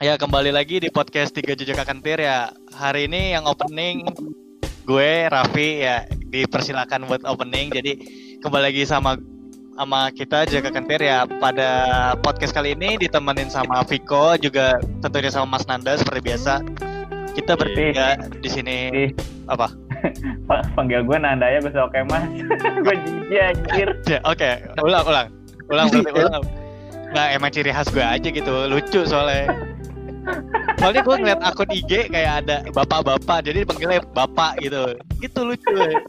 Ya kembali lagi di podcast tiga jejak kantir ya. Hari ini yang opening gue Raffi ya dipersilakan buat opening. Jadi kembali lagi sama sama kita jaga kantir ya pada podcast kali ini ditemenin sama Viko juga tentunya sama Mas Nanda seperti biasa. Kita bertiga di sini apa? pa- panggil gue Nanda ya gue oke mas gue jijik anjir Ya, Oke, ulang ulang. Ulang berarti ulang. Nggak emang ciri khas gue aja gitu, lucu soalnya. Soalnya gue ngeliat akun IG kayak ada bapak-bapak, jadi dipanggilnya bapak gitu. Gitu lucu. ya.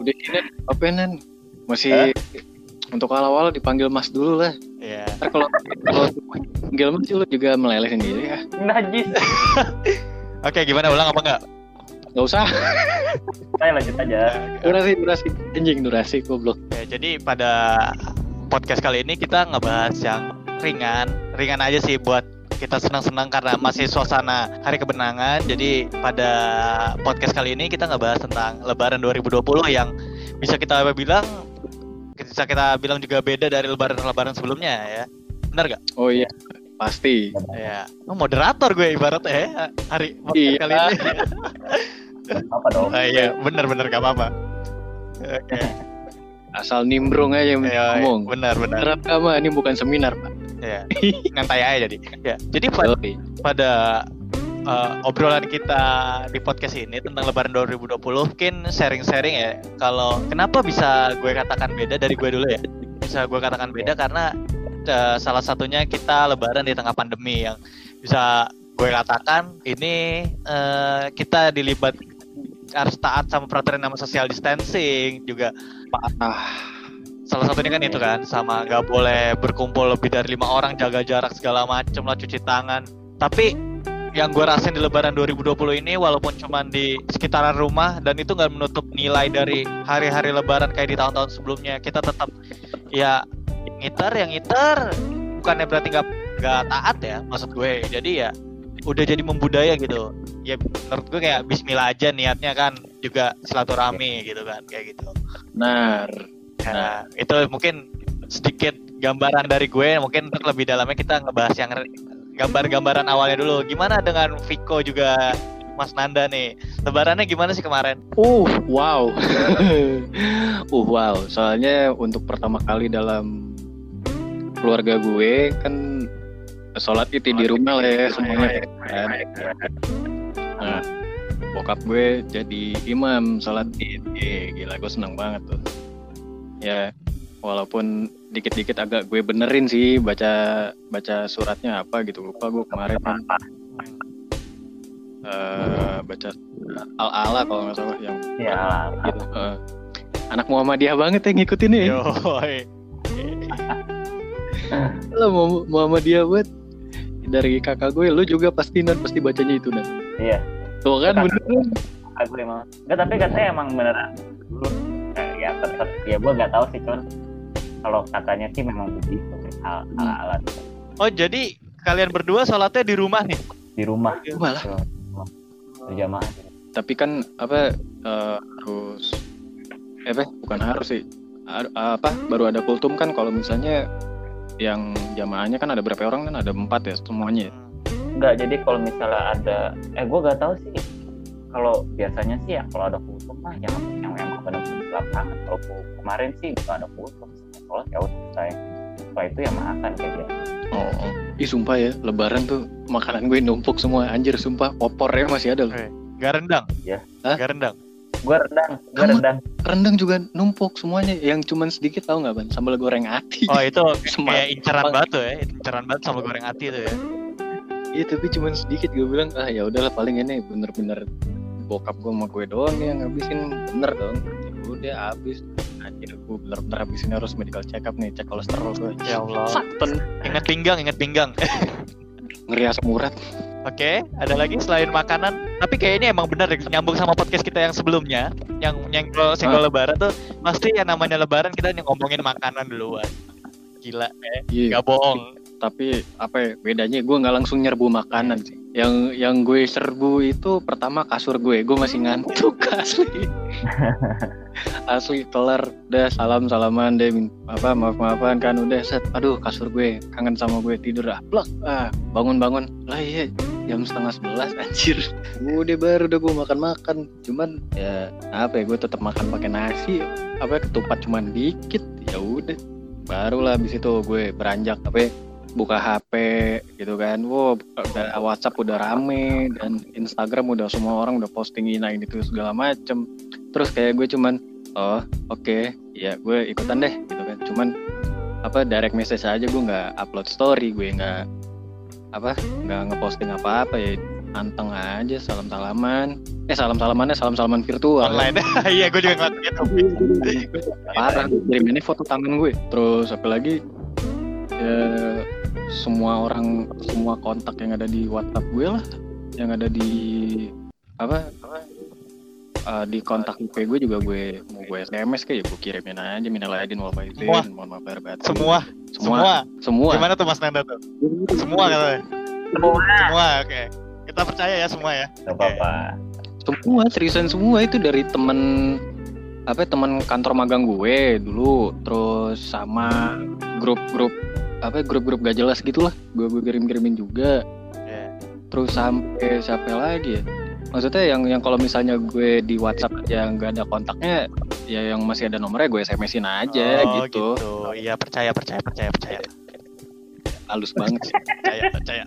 Udah ini apa Nan? Masih untuk awal-awal dipanggil Mas dulu lah. Iya. Ntar kalau kalau panggil Mas lu juga meleleh sendiri ya. najis Oke, gimana ulang apa enggak? Gak usah. saya lanjut aja Durasi, durasi. Anjing durasi goblok. Ya, jadi pada podcast kali ini kita ngebahas yang ringan, ringan aja sih buat kita senang-senang karena masih suasana hari kebenangan. Jadi pada podcast kali ini kita ngebahas tentang Lebaran 2020 yang bisa kita bilang bisa kita bilang juga beda dari Lebaran-Lebaran sebelumnya ya. Benar gak? Oh iya, pasti. Ya. Oh, moderator gue ibarat ya hari podcast Iya. kali ini. apa dong Ah, iya, benar-benar gak apa-apa. Oke. Asal nimbrung aja Ya, ngomong. benar benar. Beneran sama ini bukan seminar, Pak. Ya. Ngantai aja jadi. Ya. Jadi pada Oke. pada uh, obrolan kita di podcast ini tentang Lebaran 2020 mungkin sharing-sharing ya. Kalau kenapa bisa gue katakan beda dari gue dulu ya? Bisa gue katakan beda karena uh, salah satunya kita Lebaran di tengah pandemi yang bisa gue katakan ini uh, kita dilibat harus taat sama peraturan nama social distancing juga. Ah, salah satunya kan itu kan sama nggak boleh berkumpul lebih dari lima orang jaga jarak segala macem lah cuci tangan. Tapi yang gue rasain di lebaran 2020 ini walaupun cuman di sekitaran rumah dan itu nggak menutup nilai dari hari-hari lebaran kayak di tahun-tahun sebelumnya. Kita tetap ya ngiter yang ngiter bukannya berarti nggak nggak taat ya maksud gue. Jadi ya udah jadi membudaya gitu ya menurut gue kayak Bismillah aja niatnya kan juga silaturahmi gitu kan kayak gitu benar. Nah, itu mungkin sedikit gambaran dari gue. Mungkin lebih dalamnya kita ngebahas yang gambar-gambaran awalnya dulu. Gimana dengan Viko juga Mas Nanda nih? Lebarannya gimana sih kemarin? Uh, wow. uh, wow. Soalnya untuk pertama kali dalam keluarga gue kan sholat itu di rumah lah ya semuanya kan. Nah, bokap gue jadi imam sholat id. Eh, gila gue seneng banget tuh. Ya, walaupun dikit-dikit agak gue benerin sih baca baca suratnya apa gitu lupa gue kemarin kan eh, baca al ala kalau nggak salah yang ya gitu. Eh, anak Muhammadiyah banget ya ngikutin ya. Yoi. Lo Mu- Muhammadiyah buat dari kakak gue, lu juga pasti nan pasti bacanya itu nan. iya Tuh kan Kakak. bener kan? aku emang enggak tapi katanya emang beneran dulu eh, ya tetap ya gue nggak tahu sih cuman kalau katanya sih memang begitu al ala ala Oh, jadi kalian berdua sholatnya di rumah nih? di rumah Malah. berjamaah Tapi kan apa eh, harus eh apa? bukan harus sih. Apa baru ada kultum kan kalau misalnya yang jamaahnya kan ada berapa orang kan ada empat ya semuanya. ya? Enggak, jadi kalau misalnya ada eh gue gak tahu sih kalau biasanya sih ya kalau ada kultum mah yang yang memang benar-benar di lapangan kalau kemarin sih nggak ada kultum sholat ya udah selesai setelah itu ya makan kayak gitu Oh, oh. Ih sumpah ya, lebaran tuh makanan gue numpuk semua anjir sumpah opornya masih ada loh. Gak rendang? Iya. Hah? Gak rendang? Gue rendang gue rendang Rendang juga numpuk semuanya yang cuman sedikit tahu nggak ban sambal goreng ati. Oh, itu kayak inceran batu ya? Inceran batu sama goreng ati itu ya? Iya tapi cuman sedikit gue bilang ah ya udahlah paling ini bener-bener bokap gue sama gue doang yang ngabisin bener dong. Ya udah habis anjir gue bener-bener habisin harus medical check up nih cek kolesterol gue. Ya Allah. Ingat pinggang, ingat pinggang. ngeri asam urat. Oke, ada lagi selain makanan. Tapi kayaknya emang bener deh, nyambung sama podcast kita yang sebelumnya, yang nyenggol senggol lebaran tuh pasti yang namanya lebaran kita ngomongin makanan duluan. Gila, eh. Iya. Gak bohong. Tapi apa ya, bedanya gue nggak langsung nyerbu makanan sih. yang yang gue serbu itu pertama kasur gue gue masih ngantuk asli asli kelar udah salam salaman deh apa maaf maafan kan udah set aduh kasur gue kangen sama gue tidur ah plak ah bangun bangun lah iya jam setengah sebelas anjir. Udah baru udah gue makan makan cuman ya apa ya gue tetap makan pakai nasi apa ya, ketupat cuman dikit. Ya udah barulah habis itu gue beranjak apa ya, buka HP gitu kan. Wow udah WhatsApp udah rame dan Instagram udah semua orang udah posting ini itu segala macem. Terus kayak gue cuman oh oke ya gue ikutan deh gitu kan. Cuman apa direct message aja gue nggak upload story gue nggak apa nggak ngeposting apa-apa ya anteng aja salam salaman eh salam salamannya salam salaman virtual. Online. Iya gue juga ngeliat gitu parah kiriminnya foto tangan gue. Terus apa lagi? Ya, semua orang semua kontak yang ada di WhatsApp gue lah. Yang ada di apa eh, di kontak IP gue juga gue mau gue SMS kayak gue kirimin aja minal aidin wal faizin Semua. mohon maaf lahir batin. semua. Semua. Semua. Gimana tuh mas Nanda tuh? Semua katanya? Semua. semua oke. Kita percaya ya semua ya. Gak apa-apa. semua seriusan semua itu dari temen apa teman kantor magang gue dulu. Terus sama grup-grup apa grup-grup gak jelas gitulah gue gue kirim kirimin juga. Iya. terus sampai siapa lagi ya maksudnya yang yang kalau misalnya gue di WhatsApp aja nggak ada kontaknya ya yang masih ada nomornya gue SMS-in aja Oh, gitu. iya percaya percaya percaya percaya. Halus banget sih. Percaya percaya.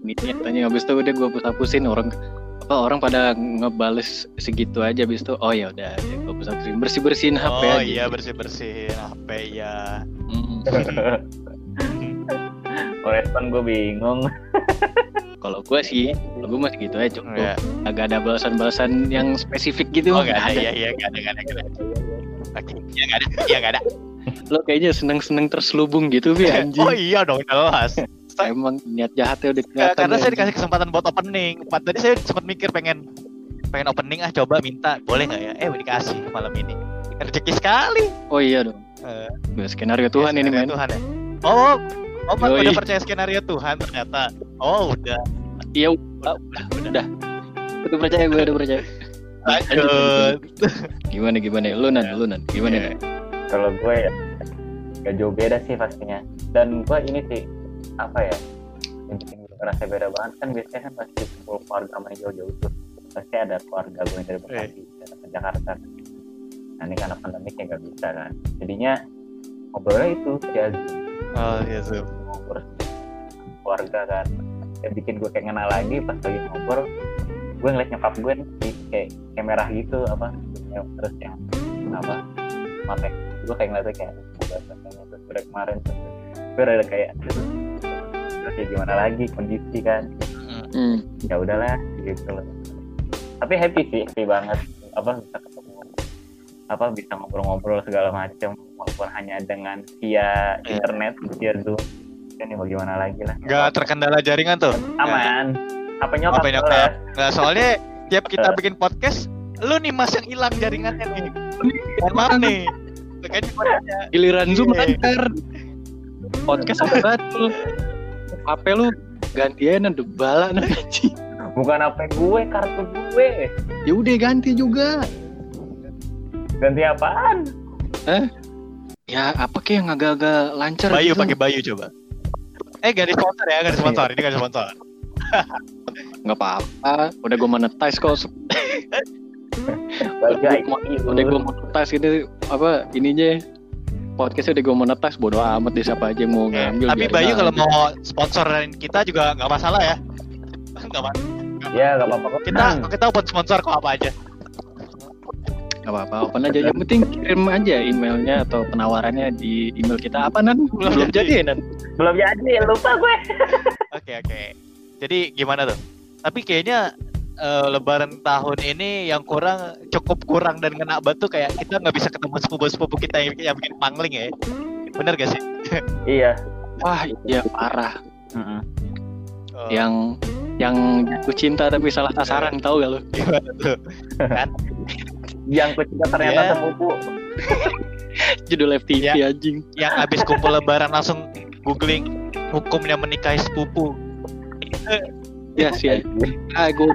Ini tanya habis itu udah gue hapus-hapusin orang. Apa orang pada ngebales segitu aja habis itu oh ya udah ya, gue hapus-hapusin bersih bersihin HP oh aja. iya bersih bersih HP ya Mm. Kalau respon gue bingung. Kalau gue sih, kalau gue masih gitu aja cukup. ya. Agak ada balasan-balasan yang spesifik gitu. oh nggak nggak ada iya iya nggak ada nggak ada nggak ada oke iya nggak ada iya nggak ada Lo kayaknya seneng-seneng terselubung gitu, Bi, anjing. oh iya dong jelas Emang niat jahatnya udah kelihatan. karena ya, saya dikasih kesempatan buat opening tadi saya sempat mikir pengen pengen opening ah coba minta boleh nggak ya eh dikasih malam ini rezeki sekali Oh iya dong. Eh, Udah skenario Tuhan ya, ini, skenario men. Tuhan ya oh oh Yoi. udah percaya skenario Tuhan ternyata oh udah Iya, udah, udah, udah. Udah percaya gue, udah percaya. lanjut Gimana gimana? Lu nan, lu nan. Gimana? Nan? Kalau gue ya gak jauh beda sih pastinya. Dan gue ini sih apa ya yang bikin gue ngerasa beda banget kan biasanya kan pasti kumpul keluarga sama yang jauh-jauh tuh pasti ada keluarga gue yang dari Bekasi datang ke Jakarta nah ini karena pandemi kayak gak bisa kan jadinya ngobrolnya itu via Zoom oh iya sama keluarga kan. Yang bikin gue kayak kenal lagi pas lagi ngobrol. Gue ngeliat nyokap gue nih kayak kayak merah gitu apa terus yang apa mata gue kayak ngeliatnya kayak rasanya terus udah kemarin terus gue udah kayak "Aduh, terus kayak gimana lagi kondisi kan? Hmm. ya udahlah gitu loh tapi happy sih happy banget apa bisa ketemu apa bisa ngobrol-ngobrol segala macam walaupun hanya dengan via Iya. internet via zoom ini bagaimana lagi lah nggak terkendala jaringan tuh aman apa nyokap Apa nyokap? soalnya. nggak soalnya tiap kita bikin podcast lu nih mas yang hilang jaringannya nih maaf nih makanya Giliran Zoom Iya. lancar. Podcast apa batu? HP lu gantian udah bala anjing. bukan apa gue kartu gue Ya udah ganti juga. ganti apaan Ya apa kayak yang agak-agak lancar Bayu gitu. pakai Bayu coba. Eh gak di sponsor ya gak di sponsor. Ini gak di sponsor. Nggak apa-apa. Udah gue monetize kok. Udah gue udah gue monetize ini apa ininya. Podcast udah gue monetize bodo amat deh siapa aja yang mau ngambil tapi biarin Bayu kalau mau sponsorin kita juga nggak masalah ya. Nggak apa ya gak apa-apa kok. kita kita open sponsor kok apa aja nggak apa-apa. Open aja. Yang penting kirim aja emailnya atau penawarannya di email kita. Apa nan? Belum belum jadi. ya nan. Belum jadi. Lupa gue. Oke oke. Jadi gimana tuh? Tapi kayaknya eh, Lebaran tahun ini yang kurang cukup kurang dan ngena batu kayak kita nggak bisa ketemu sepupu-sepupu kita yang, yang bikin pangling ya. Bener gak sih? Iya. Wah iya parah. Mm-mm. Oh, yang yang jatuh cinta tapi salah sasaran tahu gak lu? Gimana tuh yang kecil ternyata Iya. sepupu judul FTV Ya. anjing yang habis kumpul Lebaran langsung googling hukumnya menikahi sepupu. ya sih ah gue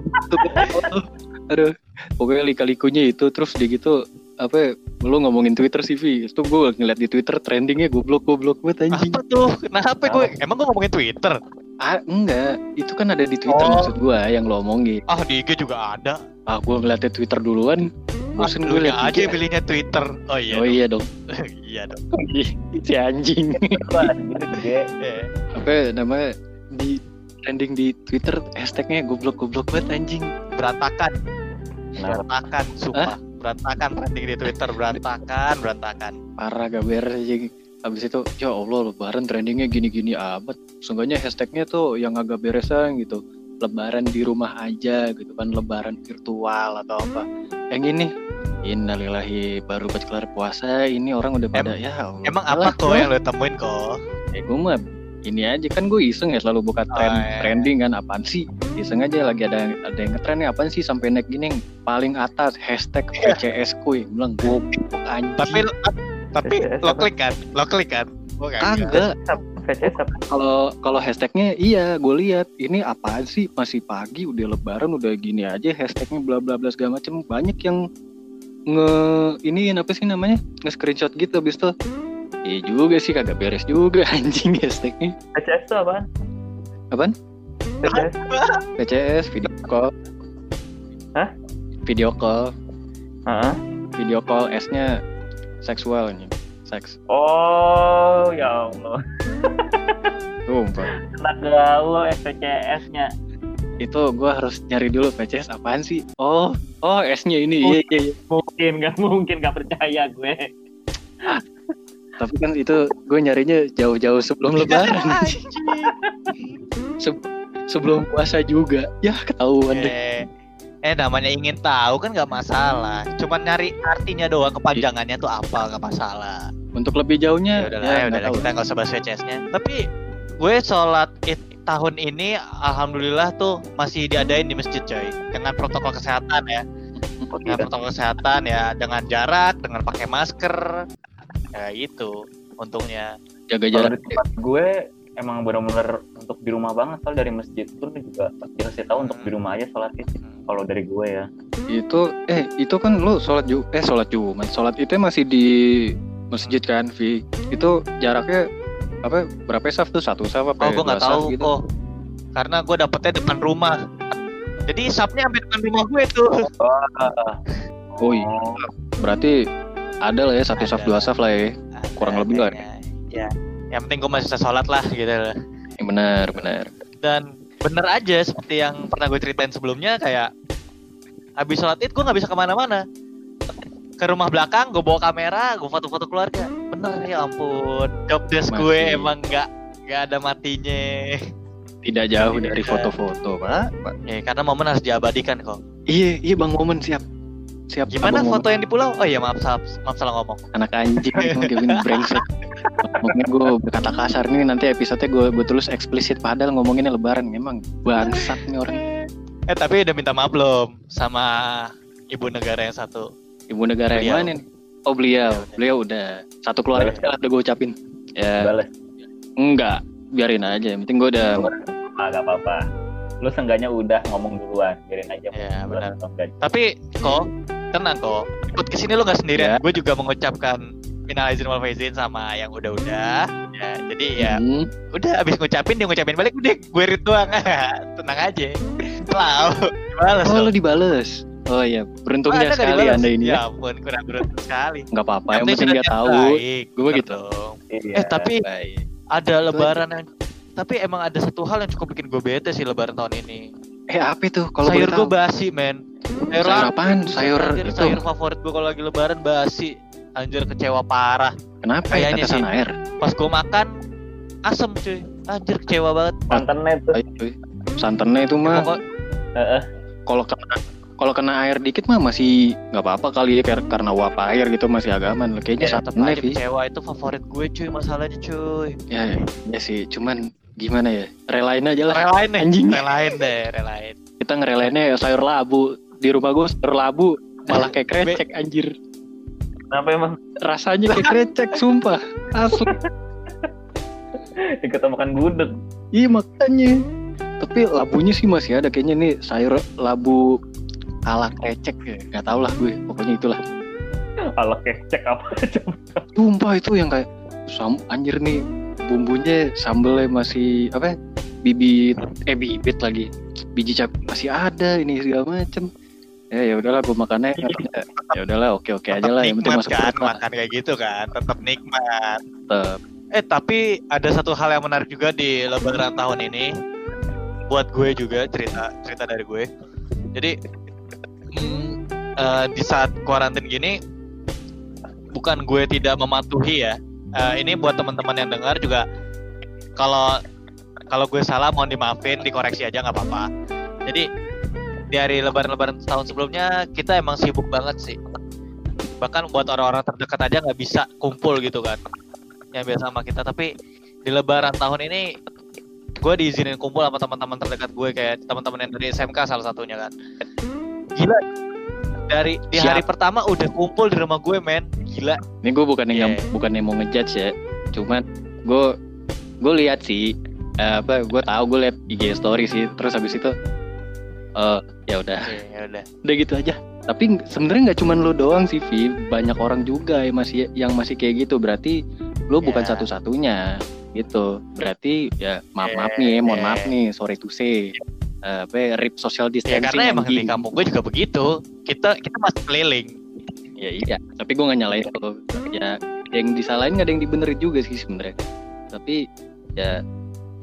aduh pokoknya lika-likunya itu terus dia gitu apa ya, lu ngomongin Twitter sih Vi itu gue ngeliat di Twitter trendingnya goblok goblok banget anjing Apa tuh? Kenapa gue? Emang gue ngomongin Twitter? Ah enggak itu kan ada di Twitter Oh. maksud gue yang lo omongin Ah di IG juga ada. ah gue ngeliatnya Twitter duluan bosen gue liat aja pilihnya Twitter. Oh iya. oh dong. iya dong iya dong. si anjing apa ya, namanya di trending di Twitter hashtagnya goblok goblok banget anjing berantakan. Kenapa? Berantakan, sumpah. Berantakan trending di Twitter berantakan, berantakan. parah gak beres anjing Habis itu, ya Allah lebaran trendingnya gini-gini amat. Seenggaknya hashtagnya tuh yang agak beresan gitu. Lebaran di rumah aja gitu kan, lebaran virtual atau apa. Yang ini, innalillahi baru buat kelar puasa, ini orang udah pada ya Allah. Emang apa kok yang lo temuin kok? Ya gue mah ini aja kan gue iseng ya selalu buka tren Oh, iya. trending kan apaan sih iseng aja lagi ada ada yang ngetren nih apaan sih sampai naik gini yang paling atas hashtag PCS kuy bilang gue anjing Tapi tapi Eh, lo apa? klik kan? Lo klik kan? Oh, apa? kalau kalau hashtagnya iya gue lihat ini apaan sih masih pagi udah lebaran udah gini aja hashtagnya bla bla bla segala macem banyak yang nge ini apa sih namanya nge screenshot gitu abis itu iya juga sih kagak beres juga anjing hashtagnya VCS itu apaan? Apaan? VCS? PCS video call Hah? video call Heeh. video call S nya seksual nih seks. Oh ya Allah. sumpah. Anak gaul SPCS-nya. itu gua harus nyari dulu PCS apaan sih? Oh oh S nya ini. Iya iya iya. Mungkin nggak mungkin nggak percaya gue. tapi kan itu gue nyarinya jauh-jauh sebelum lebaran. Se- sebelum puasa juga. Ya ketahuan deh Eh, namanya ingin tahu kan nggak masalah. Cuman nyari artinya doang kepanjangannya tuh apa nggak masalah. untuk lebih Ya jauhnya udahlah, ya, ya udahlah kita nggak usah bahas VCS-nya. Tapi gue sholat id tahun ini alhamdulillah tuh masih diadain di masjid coy dengan protokol kesehatan ya. Dengan protokol kesehatan ya dengan jarak, dengan pakai masker. Ya itu untungnya. jaga Kalau jarak di tempat gue emang benar-benar untuk di rumah banget soal dari masjid pun juga dikasih tahu untuk di rumah aja sholat id kalau dari gue ya itu eh itu kan lu sholat ju eh sholat jumat sholat itu masih di masjid kan Vi itu jaraknya apa berapa saf tuh satu saf apa Oh, ya? gue nggak tahu gitu? kok. Karena gue dapetnya depan rumah. Jadi sapnya sampai depan rumah gue tuh. Oh iya. berarti ada lah ya satu saf dua saf lah ya Kurang lebih lah. Kayaknya. Ya, yang penting gue masih bisa sholat lah gitu lah. Eh, benar benar Dan bener aja seperti yang pernah gue ceritain sebelumnya kayak habis sholat id gue nggak bisa ke mana-mana. Ke rumah belakang gue bawa kamera, gue foto-foto keluarga. Bener ya ampun, job desk gue Masih. emang nggak nggak ada matinya. tidak jauh dari Iya. foto-foto pak Pak. Ya, karena momen harus diabadikan kok. iya iya bang momen siap siap Gimana Abang foto yang di pulau? Oh iya maaf maaf, maaf salah ngomong. Anak anjing emang Kevin brengsek ngomongnya gue berkata kasar nih nanti episode gue gue tulis eksplisit padahal ngomonginnya lebaran emang bangsat nih orang Eh tapi udah minta maaf belum sama ibu negara yang satu? ibu negara yang Beliau. mana nih oh beliau beliau udah satu keluarga Boleh. udah gue ucapin ya balas enggak biarin aja yang penting gue udah ah gak apa-apa lu seenggaknya udah ngomong duluan biarin aja Iya, ngomong benar. Tapi kok tenang kok. Ikut ke sini lo nggak sendirian. Ya. Gue juga mengucapkan minal izin wal faizin sama yang udah-udah. Ya, jadi ya Hmm, udah abis ngucapin dia ngucapin balik udah gue read doang. Tenang aja. Wow, balas oh lu dibales oh iya beruntungnya sekali anda ini Ya ya ampun, kurang beruntung sekali. nggak apa-apa yang penting dia tahu baik, Gue gitu. Iya. Eh tapi Baik. ada lebaran yang tapi emang ada satu hal yang cukup bikin gue bete sih lebaran tahun ini. eh apa itu kalau sayur gue basi men. Sayur labu, apaan? Sayur anjir, itu? sayur favorit gue kalau lagi lebaran basi. Anjir kecewa parah. kenapa ya Kayaknya tetesan sih. air Pas gue makan asem cuy. Anjir kecewa banget. santannya cuy. santannya itu mah Pokok- Heeh. kalau kena kalau kena air dikit mah masih nggak apa-apa kali ya kar- karena uap air gitu masih agaman kayaknya ya, aja Vi. kecewa itu favorit gue cuy masalahnya cuy. ya, ya sih cuman gimana ya relain aja lah Relain deh, Anjing. relain deh, relain. kita ngerelainnya sayur labu di rumah gue sayur labu malah kayak krecek anjir kenapa emang rasanya kayak krecek sumpah asli Diketemukan gudeg. Iya makanya. Tapi labunya sih masih ada kayaknya nih sayur labu ala kecek ya. Gak tau lah gue. Pokoknya itulah. Ala kecek apa. Sumpah itu yang kayak sam anjir nih bumbunya sambelnya masih apa? Bibit eh bibit lagi. Biji cap masih ada ini segala macem. Ya ya udahlah gue makannya ya udahlah oke oke aja Tetap lah yang penting masuk kan makan kayak gitu kan tetap nikmat. Tetep. eh tapi ada satu hal yang menarik juga di lebaran tahun ini buat gue juga cerita cerita dari gue. Jadi eh, di saat kuarantin gini bukan gue tidak mematuhi ya Eh, ini buat teman-teman yang dengar juga kalau kalau gue salah mohon dimaafin dikoreksi aja nggak apa-apa. Jadi dari lebaran-lebaran tahun sebelumnya kita emang sibuk banget sih. Bahkan buat orang-orang terdekat aja nggak bisa kumpul gitu kan. Yang biasa sama kita. Tapi di lebaran tahun ini gue diizinin kumpul sama teman-teman terdekat gue kayak teman-teman yang dari SMK salah satunya kan. Gila. Dari di Siap. hari pertama udah kumpul di rumah gue men. Gila. Ini gue bukan yang Iya. bukan yang mau ngejudge ya, cuman gue gue lihat sih eh, apa gue tahu gue lihat IG story sih, terus habis itu eh ya udah ya udah udah gitu aja. Tapi sebenarnya nggak cuman lu doang sih, Vi. Banyak orang juga yang masih yang masih kayak gitu. Berarti lu bukan Ya. satu-satunya gitu. Berarti ya maaf maaf Ya, nih, mohon ya. maaf nih, sorry to say. Eh, apa ya, rip social ya distancing karena emang di kampung gue juga begitu kita kita masih keliling Ya iya, tapi gue nggak nyalain lo. Ya yang disalahin nggak ada yang dibenerin juga sih sebenarnya. Tapi ya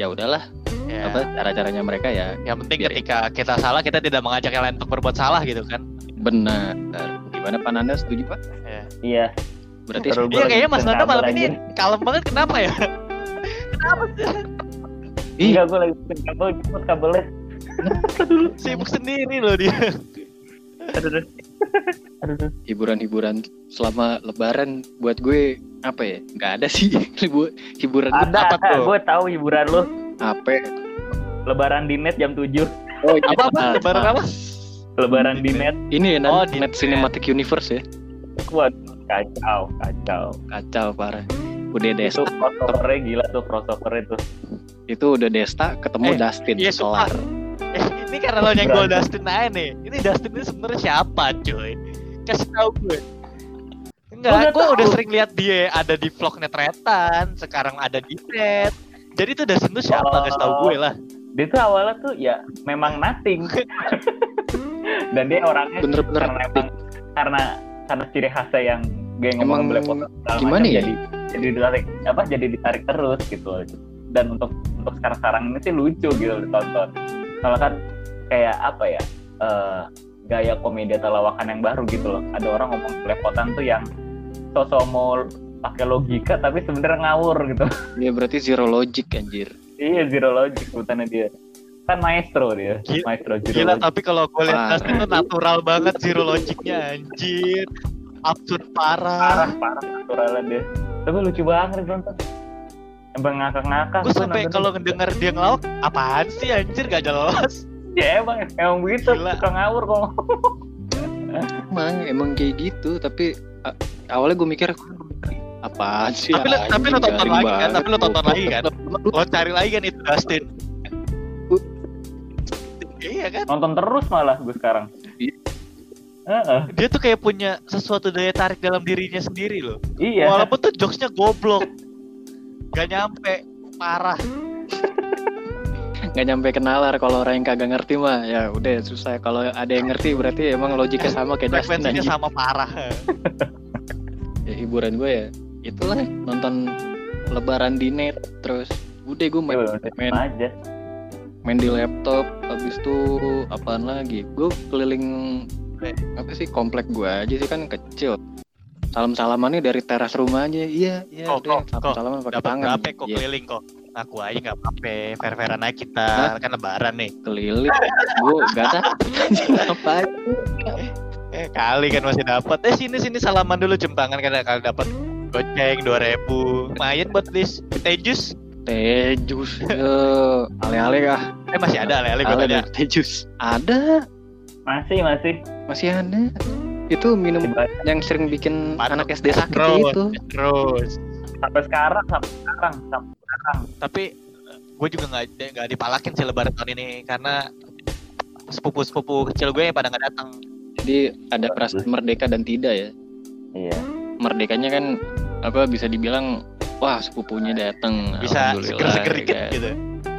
ya udahlah ya apa cara-caranya mereka ya yang penting Biar- ketika kita salah kita tidak mengajak yang lain untuk berbuat salah gitu kan benar. Gimana Pak Nanda setuju Pak? Iya. Berarti Terus Iya kayaknya lagi Mas Nanda malam ini anjir. kalem banget kenapa ya? kenapa sih? Ih. Enggak, gue lagi kabel, kabelnya. Sibuk sendiri loh dia. Aduh, aduh. Hiburan-hiburan selama Lebaran buat gue apa ya? Nggak ada sih hiburan gue Ada, apa tuh? gue tahu hiburan lu. apa? Lebaran di net jam 7. Oh Apa apa? Lebaran apa? Lebaran di net. Ini ya Oh, di net. Cinematic Universe ya. Waduh, kacau, kacau. Kacau parah. Udah Itu Desta, crossovernya gila tuh crossover itu. itu udah Desta ketemu Eh, Dustin iya, sumpah. kelar. Eh, ini karena lo nyenggol. Dustin aja nih. Ini Dustin ini sebenarnya siapa, cuy? Kasih tahu gue. Enggak, nggak gue tahu. udah sering lihat dia ada di vlognya Tretan, sekarang ada di Net. Jadi tuh Dustin tuh siapa? Kasih tahu gue lah. Dia tuh awalnya tuh ya memang nothing. Dan dia orangnya Bener-bener karena emang karena karena ciri khasnya yang gue ngomong Emang belepotan segala gimana ya? jadi jadi ditarik apa jadi ditarik terus gitu dan untuk untuk sekarang sekarang ini sih lucu gitu ditonton soalnya kan kayak apa ya eh, gaya komedi atau lawakan yang baru gitu loh. Ada orang ngomong belepotan tuh yang sosok mau pakai logika tapi sebenarnya ngawur gitu. Dia berarti zero logic anjir. iya zero logic sebutannya dia. Kan maestro dia Gila- maestro zero Gila, logic. tapi kalau gue lihat tuh natural banget zero logiknya anjir. Absurd parah. parah parah naturalnya dia. Tapi lucu banget nonton emang ngakak-ngakak Gue sampai kalau ngedenger dia ngelawak, apaan sih anjir gak jelas. ya emang emang begitu Gila. suka ngawur kok Emang emang kayak gitu, tapi a- awalnya gue mikir apaan sih? tapi lo, tapi lo tonton lagi kan, banget. tapi lo tonton lagi kan. Lo cari lagi kan itu Dustin. Iya kan, nonton terus malah gue sekarang. Heeh, dia tuh kayak punya sesuatu daya tarik dalam dirinya sendiri loh. iya Walaupun tuh jokesnya goblok, gak nyampe, parah. nggak nyampe kenalar kalau orang yang kagak ngerti mah. Ya udah susah. Kalau ada yang ngerti berarti emang logiknya sama kayak Frekuensinya anjing. sama parah. ya, hiburan gue ya itulah. Nonton lebaran di net terus udah gue main, main aja. main di laptop habis itu apaan lagi? Gue keliling apa sih komplek gue aja sih kan kecil salam salamannya dari teras rumah aja. Iya iya Kok, udah kok, salam salaman pakai tangan. berapa kok Iya, keliling kok? Ngaku aja nggak apa-apa, fair-fairan aja kita, Hah? kan lebaran nih. keliling? Gue gak ada ngapain? Eh kali kan masih dapat. Eh sini sini salaman dulu cium tangan kan kali dapat goceng 2000 lumayan buat list tejus teh jus. Eh, ale-ale kah? Eh masih ada ale-ale gue ale tanya teh jus. Ada? Masih masih. Masih ada itu minum yang sering bikin Mantap. anak SD sakit Terus. itu terus sampai sekarang sampai sekarang sampai tapi gue juga nggak nggak dipalakin sih lebaran tahun ini karena sepupu-sepupu kecil gue pada nggak datang Jadi ada perasaan merdeka dan tidak ya. Iya. Merdekanya kan apa bisa dibilang wah sepupunya datang. bisa seger-seger ya dikit kan. gitu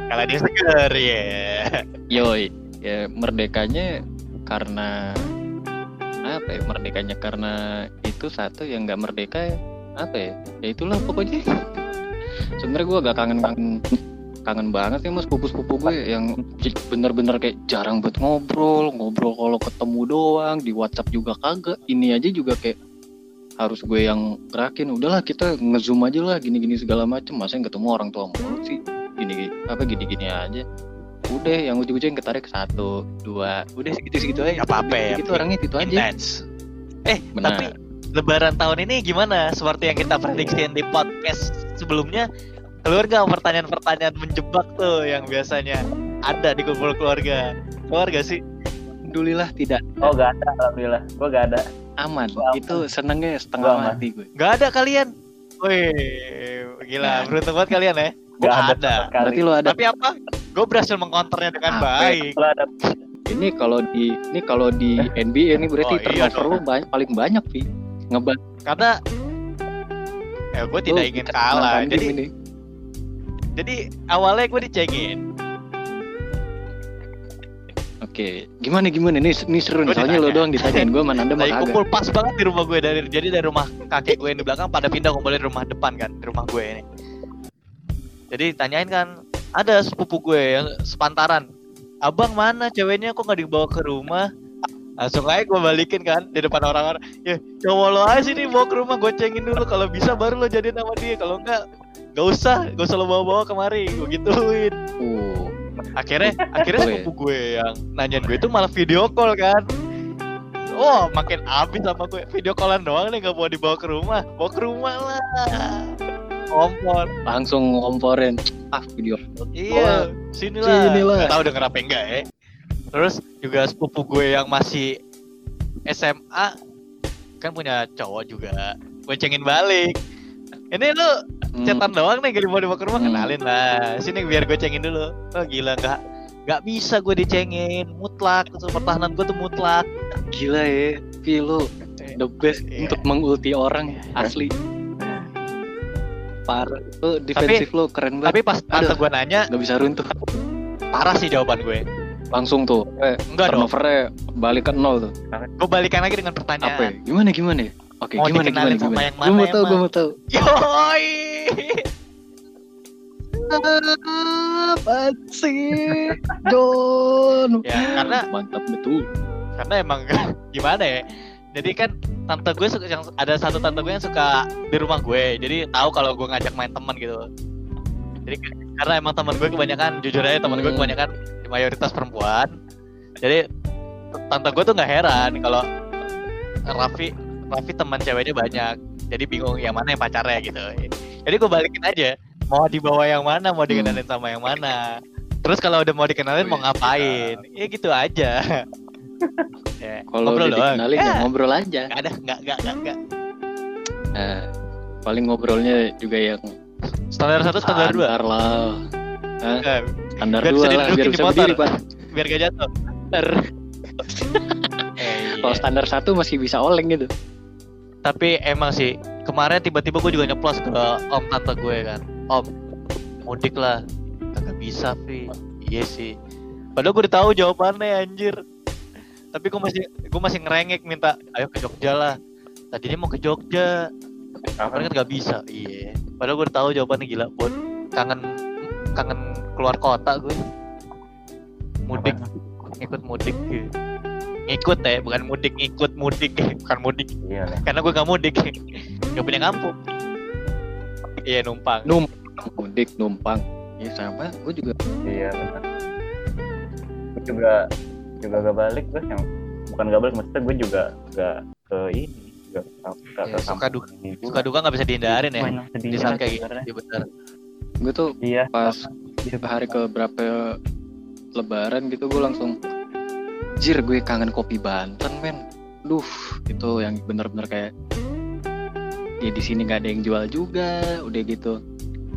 kalau dia seger ya Yoi, ya merdekanya karena apa ya? Merdekanya karena itu satu yang nggak merdeka apa ya? Ya itulah pokoknya. Sebenarnya gue agak kangen-kangen kangen banget sih mas sepupu-sepupu gue yang bener-bener kayak jarang buat ngobrol, ngobrol kalau ketemu doang di WhatsApp juga kagak. Ini aja juga kayak harus gue yang gerakin. Udahlah kita ngezoom aja lah gini-gini segala macem. Masa yang ketemu orang tua mulu sih? Gini, apa gini-gini aja udah yang ujung-ujung yang ketarik satu dua udah segitu-segitu aja Nggak apa-apa ya, itu orangnya itu aja eh benar tapi lebaran tahun ini gimana seperti yang kita prediksiin di podcast sebelumnya keluar gak pertanyaan-pertanyaan menjebak tuh yang biasanya ada di kumpul keluarga keluar gak sih alhamdulillah tidak Oh gak ada, alhamdulillah. Gue gak ada. aman Gua aman. itu senengnya Gua setengah aman. mati gue Gak ada kalian Wih, gila, Nah. beruntung banget kalian ya. Gua Gak ada. ada. berarti lo ada Tapi apa? Gue berhasil mengkonternya dengan Apa? baik. Ada. ini kalau di ini kalau di NBA ini berarti Oh, iya turnover banyak, paling banyak sih ngebat Karena ya gue tidak ingin kalah. Jadi ini. jadi awalnya gue dicengin. oke gimana gimana ini ini seru nih soalnya lo doang ditanyain gue mana anda Lagi kagak kumpul pas banget di rumah gue dari jadi dari rumah kakek gue yang di belakang pada pindah kumpulnya di rumah depan kan, di rumah gue ini. Jadi tanyain kan, ada sepupu gue yang sepantaran. Abang mana ceweknya kok nggak dibawa ke rumah? Langsung aja gue balikin kan di depan orang-orang. Ya cowok lo aja sini bawa ke rumah gue cengin dulu. Kalau bisa baru lo jadiin sama dia. Kalau enggak Gak usah, gak usah lo bawa-bawa kemari, gue gituin. uh Akhirnya, akhirnya sepupu gue yang nanyain gue itu malah video call kan. Oh, makin abis sama gue. Video callan doang nih gak mau dibawa ke rumah. Bawa ke rumah lah. Kompor. langsung ngomporin ah video Iya, sini lah. Sini lah. Gak tahu denger apa enggak ya. Terus juga sepupu gue yang masih SMA kan punya cowok juga. Gue cengin balik. Ini lu Hmm, cetan doang nih gak dibawa dibawa ke rumah Hmm. kenalin lah. Sini biar gue cengin dulu. Oh gila nggak nggak bisa gue dicengin mutlak Terus pertahanan gue tuh mutlak gila ya Pi lo the best Iya. untuk mengulti orang asli parah lo defensif lo keren tapi banget pas tante Aduh. gue nanya nggak bisa runtuh. Parah sih jawaban gue. Langsung tuh eh, enggak dong. turnovernya balik ke nol tuh. Gue balikan lagi dengan apa ya? pertanyaan gimana gimana ya? Oke Mau gimana gimana sama gimana? yang gue mau mana tahu gue mau tahu. Yoi! Apa sih John ya karena mantap betul. karena emang gimana ya jadi kan tante gue suka yang ada satu tante gue yang suka di rumah gue. Jadi tahu kalau gue ngajak main teman gitu. Jadi karena emang teman gue kebanyakan jujur aja teman gue Hmm. kebanyakan mayoritas perempuan. Jadi tante gue tuh nggak heran kalau Raffi Raffi teman ceweknya banyak. Jadi bingung yang mana yang pacarnya gitu. Jadi gue balikin aja. Mau dibawa yang mana mau dikenalin sama yang mana. Terus kalau udah mau dikenalin mau Wih, ngapain? Ya gitu aja ya, kalau ngobrol udah doang. dikenalin ya Ya, ngobrol aja. Nggak ada nggak nggak nggak nggak. Nah, paling ngobrolnya juga yang standar satu standar dua? Standar lah. Standar Biar dua bisa lah biar di bisa motor. berdiri pak. Biar gak jatuh. Standar. Eh, kalau iya. standar satu masih bisa oleng gitu. Tapi emang sih kemarin tiba-tiba gue juga nyeplos ke om tante gue kan. Om mudik lah. Kagak bisa Vi iya sih. Padahal gue udah tahu jawabannya anjir tapi gue masih gue masih ngerengek minta ayo ke Jogja lah. Tadinya mau ke Jogja. Padahal kan gak bisa. Iya. Padahal gue udah tahu jawabannya gila. Buat kangen kangen keluar kota gue mudik. Ngikut mudik. Gitu. ngikut ya bukan mudik ngikut mudik. Bukan mudik. Iya lah. karena gue gak mudik. Gak punya kampung. Iya numpang. Mudik numpang. Ya sama. Gue juga Iya benar. Gue juga juga gak balik gue yang bukan gak balik maksudnya gue juga gak ke ini gak, gak, Ya, ke suka duka- suka duka gak bisa dihindarin ya? Di saat kayak gitu iya benar gue tuh Iya. pas hari ke berapa lebaran gitu gue langsung jir gue kangen kopi Banten men. Duh itu yang bener-bener kayak ya di sini nggak ada yang jual juga udah gitu.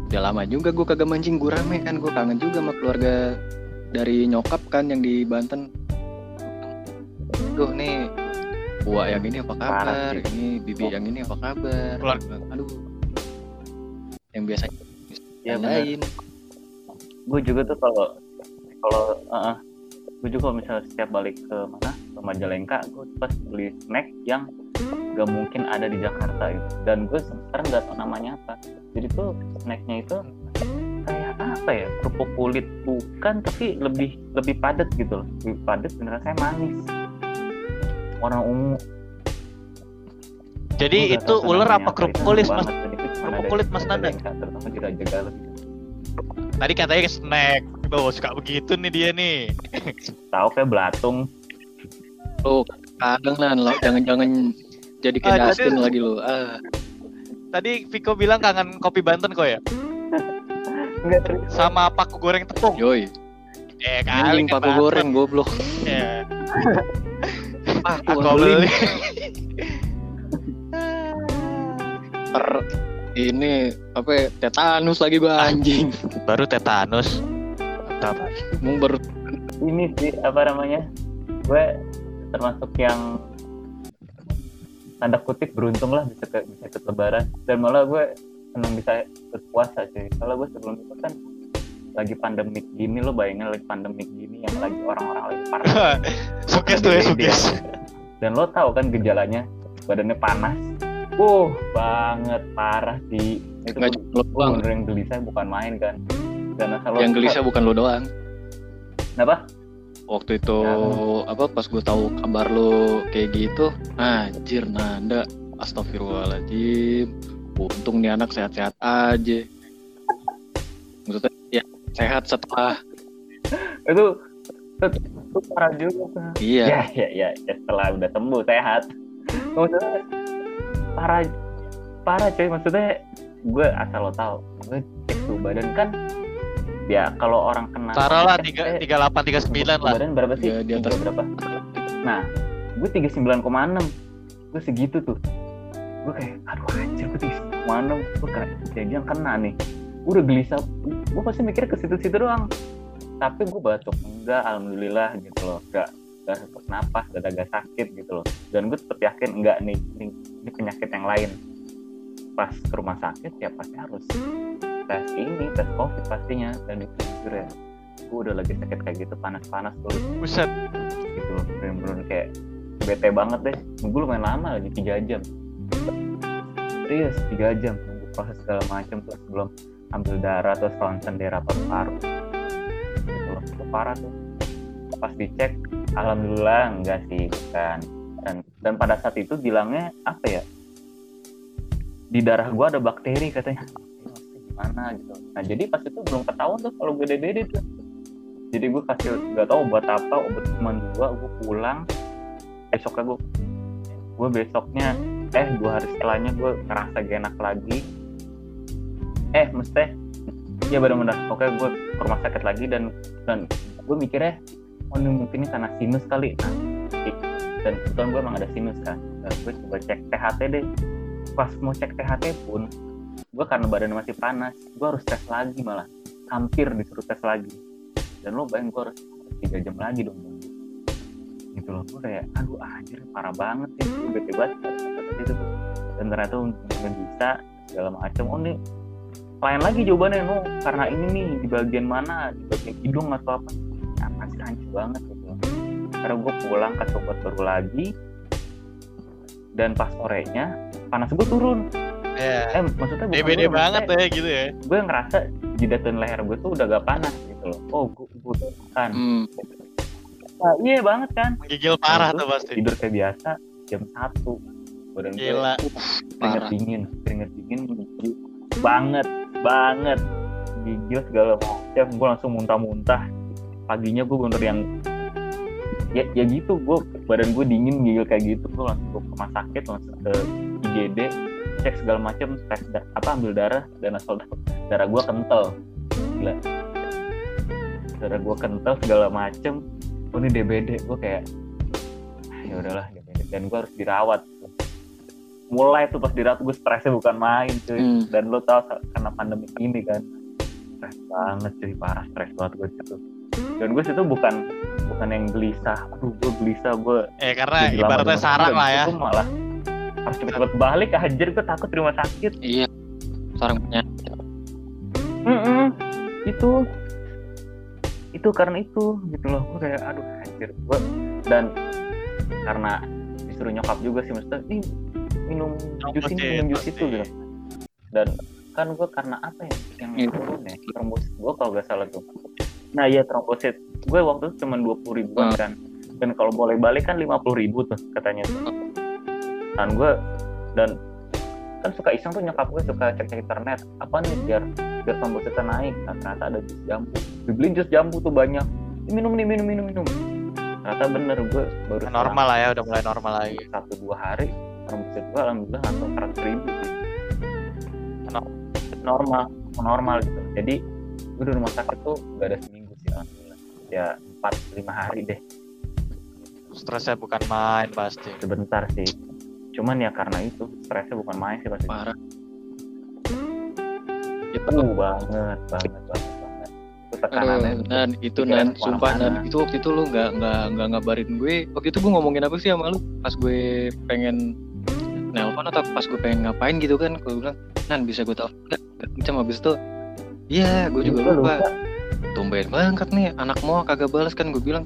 Udah lama juga gue kagak mancing gue rame kan gue kangen juga sama keluarga dari nyokap kan yang di Banten tuh nih Wah yang ini apa kabar? Parah. Ini bibi yang ini apa kabar? Keluar- Aduh. Yang biasa ya lain. gue juga tuh kalau kalau gue juga kalau misalnya setiap balik ke mana ke Majalengka gue pas beli snack yang gak mungkin ada di Jakarta gitu dan gue sekarang nggak tahu namanya apa jadi tuh snacknya itu kayak apa ya kerupuk kulit bukan tapi lebih lebih padat gitu loh lebih padat dan rasanya manis warna ungu Jadi itu tuh ular namanya apa kerupuk kulit mas? Kerupuk kulit, Mas Nanda? Terutama. Tadi katanya snack. Bawa suka begitu nih dia nih. tahu kayak belatung Lo kadang lah lo jangan-jangan jadi kayak Ah, jadi- Dustin lagi lo. Ah, Tadi Viko bilang kangen kopi Banten kok ya? Sama paku goreng tepung. yoi. Eh kali kan paku Banten. goreng goblok. Ya. Ah, Aku beli. beli. Ter ini apa ya, tetanus lagi gua anjing. Baru tetanus. Mantap. Mau ber ini sih apa namanya gue termasuk yang tanda kutip beruntung lah bisa ke, bisa ikut lebaran dan malah gue senang bisa ikut puasa sih kalau gue sebelum itu kan lagi pandemik gini lo bayangin lagi pandemik gini yang lagi orang-orang lagi parah Sukses tuh ya, sukses. dan lo tahu kan gejalanya badannya panas uh banget parah sih itu nggak lo doang. bener yang gelisah bukan main kan dan asal lo Yang gelisah bukan lo doang. kenapa Waktu itu Ya. apa pas gue tahu kabar lo kayak gitu, anjir nanda, astagfirullahaladzim. Untung nih anak sehat-sehat aja. Maksudnya ya sehat setelah itu parah juga iya. Ya ya ya ya, setelah udah sembuh sehat. Maksudnya parah parah coy. Maksudnya gue asal lo tahu gue cek tuh badan kan ya kalau orang kena Taruh lah COVID, tiga tiga delapan tiga sembilan lah. badan berapa sih? Ya, di atas. Berapa? Nah gue tiga sembilan gue segitu tuh. Gue kayak aduh anjir gue tiga sembilan gue kayak jangan kena nih udah gelisah. Gue pasti mikirnya ke situ-situ doang. Tapi gue batuk. Enggak alhamdulillah gitu loh. Enggak enggak sesak napas gak agak sakit gitu loh. Dan gue tetap yakin enggak nih ini, ini penyakit yang lain. Pas ke rumah sakit ya pasti harus tes ini tes covid pastinya. Dan itu ya gue udah lagi sakit kayak gitu panas-panas terus Buset. gitu loh bener-bener kayak bete banget deh. Nunggu lumayan lama lagi tiga jam. Serius tiga jam. Nunggu proses segala macam terus belum ambil darah terus ronsen daerah paru-paru gitu loh itu parah tuh. Pas dicek alhamdulillah enggak sih bukan. Dan dan pada saat itu bilangnya apa ya? Di darah gua ada bakteri katanya. Gimana gitu. Nah jadi pas itu belum ketahuan tuh kalau gue DBD tuh. Jadi gue kasih nggak tahu obat apa obat cuma dua gue pulang. Besoknya gue gue besoknya eh dua hari setelahnya gue ngerasa gak enak lagi eh mesti ya benar-benar oke gue ke rumah sakit lagi dan dan gue mikirnya oh ini mungkin ini karena sinus kali nah dan kebetulan gue emang ada sinus kan dan gue coba cek THT deh pas mau cek THT pun gue karena badan masih panas gue harus tes lagi malah hampir disuruh tes lagi dan lo bayang gue harus tiga jam lagi dong gitu loh gue kayak aduh anjir parah banget sih gue bete banget dan ternyata untungnya bisa segala macam oh nih lain lagi jawabannya no karena ini nih di bagian mana di bagian hidung atau apa ya pasti hancur banget gitu karena gue pulang kasih obat baru lagi dan pas sorenya panas gue turun Ya. eh maksudnya DBD gue, banget ya gitu ya. gue ngerasa jidat dan leher gue tuh udah gak panas gitu loh oh gue, gue kan hmm, Nah, iya banget kan Menggigil parah tuh gue pasti. tidur kayak biasa jam satu badan gue Gila. keringet parah. dingin keringet dingin gigil banget banget. Gigil segala macam gue langsung muntah-muntah. Paginya gue bener yang ya ya gitu gue badan gue dingin gigil kayak gitu. Gue langsung ke rumah sakit langsung ke IGD cek segala macam tes da- apa ambil darah dan asal darah gue kental. Gila. Darah gue kental segala macem oh ini DBD gue kayak ah, ya udahlah DBD dan gue harus dirawat mulai tuh pas dirawat gue stresnya bukan main cuy Hmm. dan lo tau karena pandemi ini kan stres banget cuy parah stres banget gue situ dan gue situ bukan bukan yang gelisah aduh gue gelisah gue Eh karena ibaratnya di sarang lah ya. Itu malah harus cepet-cepet balik anjir gue takut di rumah sakit Iya. Sarang penyakit. Mm-mm. itu itu karena itu gitu loh gue kayak aduh anjir gue dan karena disuruh nyokap juga sih maksudnya nih minum jus ini minum jus itu gitu. Dan kan gue karena apa ya yang Iya. turun ya trombosit gue kalau gak salah tuh. Nah iya trombosit. Gue waktu itu cuma dua puluh ribuan Hmm. kan. Dan kalau boleh balik kan lima puluh ribu tuh katanya tuh. Dan gue dan kan suka iseng tuh nyokap gue suka cek-cek internet. Apa nih biar biar trombositnya naik. Nah, ternyata ada jus jambu. Dibeliin jus jambu tuh banyak. Minum nih minum minum minum. Ternyata bener gue baru Normal lah ya, udah mulai normal lagi. satu dua hari trombosit gue alhamdulillah langsung seratus ribu Normal. normal gitu. Jadi gue di rumah sakit tuh gak ada seminggu sih alhamdulillah. Ya empat lima hari deh. Stresnya bukan main pasti. sebentar sih. Cuman ya karena itu stresnya bukan main sih pasti. Parah. Itu uh, banget banget banget itu tekanannya Aduh, nan itu nan sumpah nan. itu waktu itu lu nggak nggak nggak ngabarin gue. Waktu itu gue ngomongin apa sih sama lu? Pas gue pengen nelpon atau pas gue pengen ngapain gitu kan gue bilang nan bisa gue telepon nggak? Macam habis itu iya gue juga Gua lupa. tumben banget nih anak mau kagak balas kan gue bilang.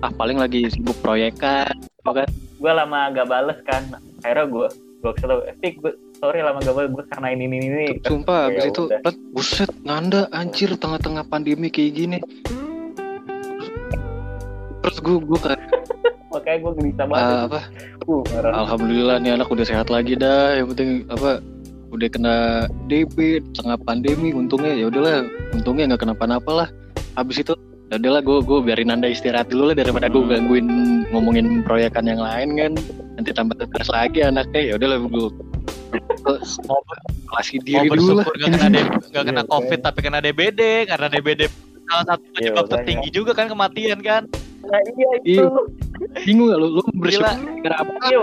Ah paling lagi sibuk proyekan gitu kan. Gue lama gak bales kan akhirnya gue gue kesel. Eh Fik, gue sorry lama gak bales gue karena ini ini ini. Sumpah habis Ya itu udah. Buset nganda anjir tengah-tengah pandemi kayak gini. Terus gue gue kayak makanya gue gelisah banget apa Uh. Alhamdulillah nih anak udah sehat lagi dah. Yang penting apa udah kena DB tengah pandemi untungnya ya udahlah untungnya nggak kenapa-napa lah. Habis itu ya udahlah gue gue biarin anda istirahat dulu lah daripada gue Hmm. gangguin ngomongin proyekan yang lain kan. Nanti tambah stres lagi anaknya ya udahlah gue Mau, kasih diri dulu lah. bersyukur gak kena, gak kena Iya, covid tapi kena DBD karena DBD salah satu Iya, penyebab makanya. tertinggi juga kan kematian kan. nah, iya itu Iya. Bingung gak lu? Lu bersyukur gara apa? iya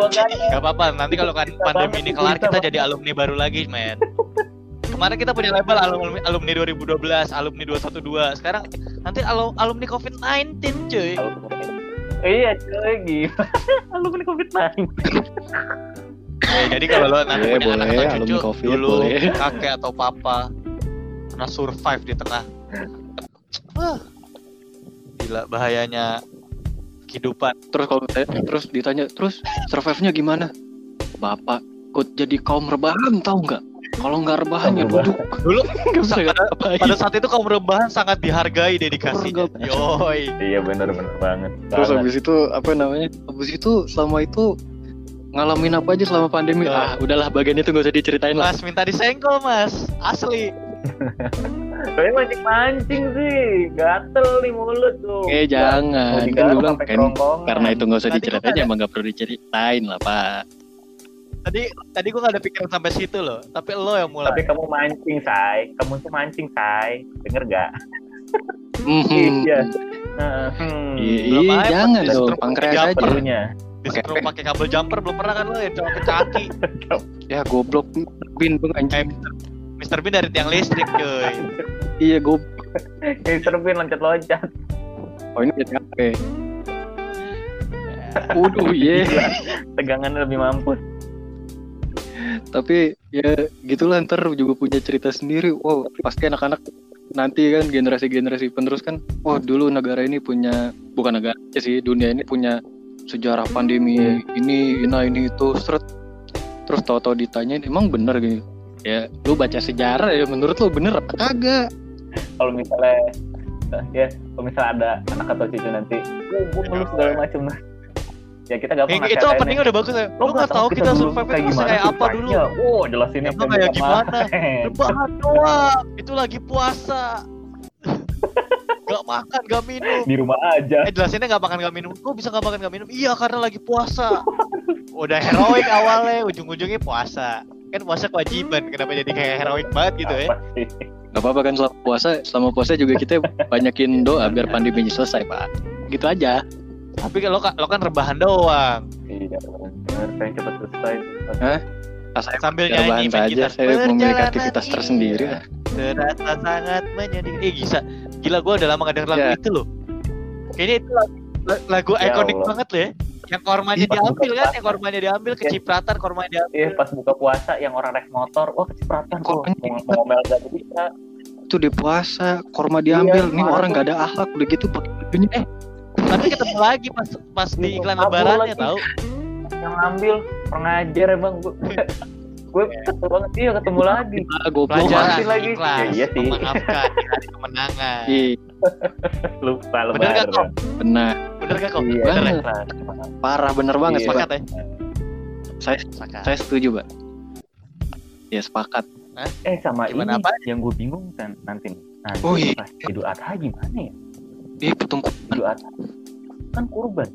Gak apa-apa, nanti kalau kan pandemi ini kelar kita jadi alumni baru lagi, men. Kemarin kita punya label alumni, alumni 2012, alumni 212. Sekarang nanti alu- alumni COVID-19, cuy. iya cuy gila alumni covid 19 Eh, jadi kalau lo nanti Boleh, punya anak atau alumni cucu COVID, dulu boleh. kakek atau papa pernah survive di tengah Ah, gila bahayanya kehidupan Terus kalau saya terus ditanya terus survive-nya gimana? Bapak ikut jadi kaum rebahan tahu nggak? Kalau nggak rebahan ya duduk. dulu Nggak pada saat itu kaum rebahan sangat dihargai dedikasinya yoi iya bener bener banget Terus Banget. habis itu apa namanya? Habis itu selama itu ngalamin apa aja selama pandemi? Ya. Ah, udahlah bagian itu gak usah diceritain lah. mas minta disenggol mas asli Tapi mancing-mancing sih, gatel nih mulut tuh. Eh jangan, kan gue bilang kan karena itu gak usah diceritain ada- emang gak perlu diceritain lah pak. tadi tadi gua gak ada pikiran sampai situ loh tapi lo yang mulai Tapi kamu mancing, say. Kamu tuh mancing, say. Denger gak? Mhm. Iya. Heeh. Iya, Belum iya, jangan dong, struk pankreas aja. Disuruh pakai kabel jumper belum pernah kan lo yang cowok ke kaki Ya goblok bin bang anjing. Mister Bean dari tiang listrik cuy Iya goblok. Kayak serbin loncat-loncat. Oh ini jadi apa? Waduh iya. Tegangannya lebih mampus. Tapi ya gitulah ntar juga punya cerita sendiri. Wow pasti anak-anak nanti kan generasi-generasi penerus kan. Oh dulu negara ini punya bukan negara sih dunia ini punya sejarah pandemi ini ini ini itu seret terus tahu-tahu ditanyain emang bener gitu ya lu baca sejarah ya menurut lu bener apa kagak? Kalau misalnya ya, kalau misalnya ada anak atau cucu nanti, gue meluk segala macam nah. Ya kita gampang Kayak itu openingnya udah bagus ya? Lo gak tahu kita survive itu masih kayak apa dulu? Wow, jelasin Emang kayak gimana? Rebahan doang Itu lagi puasa. Gak makan, gak minum. Di rumah aja. Eh jelasinnya gak makan, gak minum. Kok bisa gak makan, gak minum? Iya karena lagi puasa. Udah heroik awalnya Ujung-ujungnya puasa Kan puasa kewajiban Kenapa jadi kayak heroik banget gitu ya nggak apa-apa kan selama puasa selama puasa juga kita banyakin doa biar pandeminya selesai pak gitu aja Tapi lo, kan- lo kan rebahan doang Iya, pengen cepet selesai Hah? saya Sambil nyanyi saja saya memiliki aktivitas tersendiri Terasa sangat menyedihkan. Eh gila, gila gue udah lama gak denger lagu Ya. itu loh. Kayaknya itu lagu, lagu Ya ikonik Allah. banget loh ya. Yang kormanya Iya, pas diambil kan, yang kormanya diambil, kecipratan kormanya diambil. Iya pas buka puasa yang orang naik motor, wah kecipratan Kok kok mau, mau ngomel gak bisa. itu di puasa korma diambil Iya, nih orang tuh. nggak ada akhlak udah gitu pakai eh Tapi ketemu lagi pas pas di Iya, iklan lebarannya lagi. tahu. Yang ngambil pengajar emang gue. gue ketemu banget iya ketemu lagi. goblok Pelajaran lagi. ikhlas, Ya, iya sih. memaafkan kemenangan. Lupa Bener gak kok? benar Bener gak kok? Iya, Bener ya? parah bener banget Iya. Pak. Sepakat ya? saya Sepakat. saya setuju pak ya sepakat Eh sama Gimana ini apa? yang gue bingung kan nanti. Nanti Oh, iya. pas Idul Adha gimana ya? ih petungku Idul Adha kan kurban.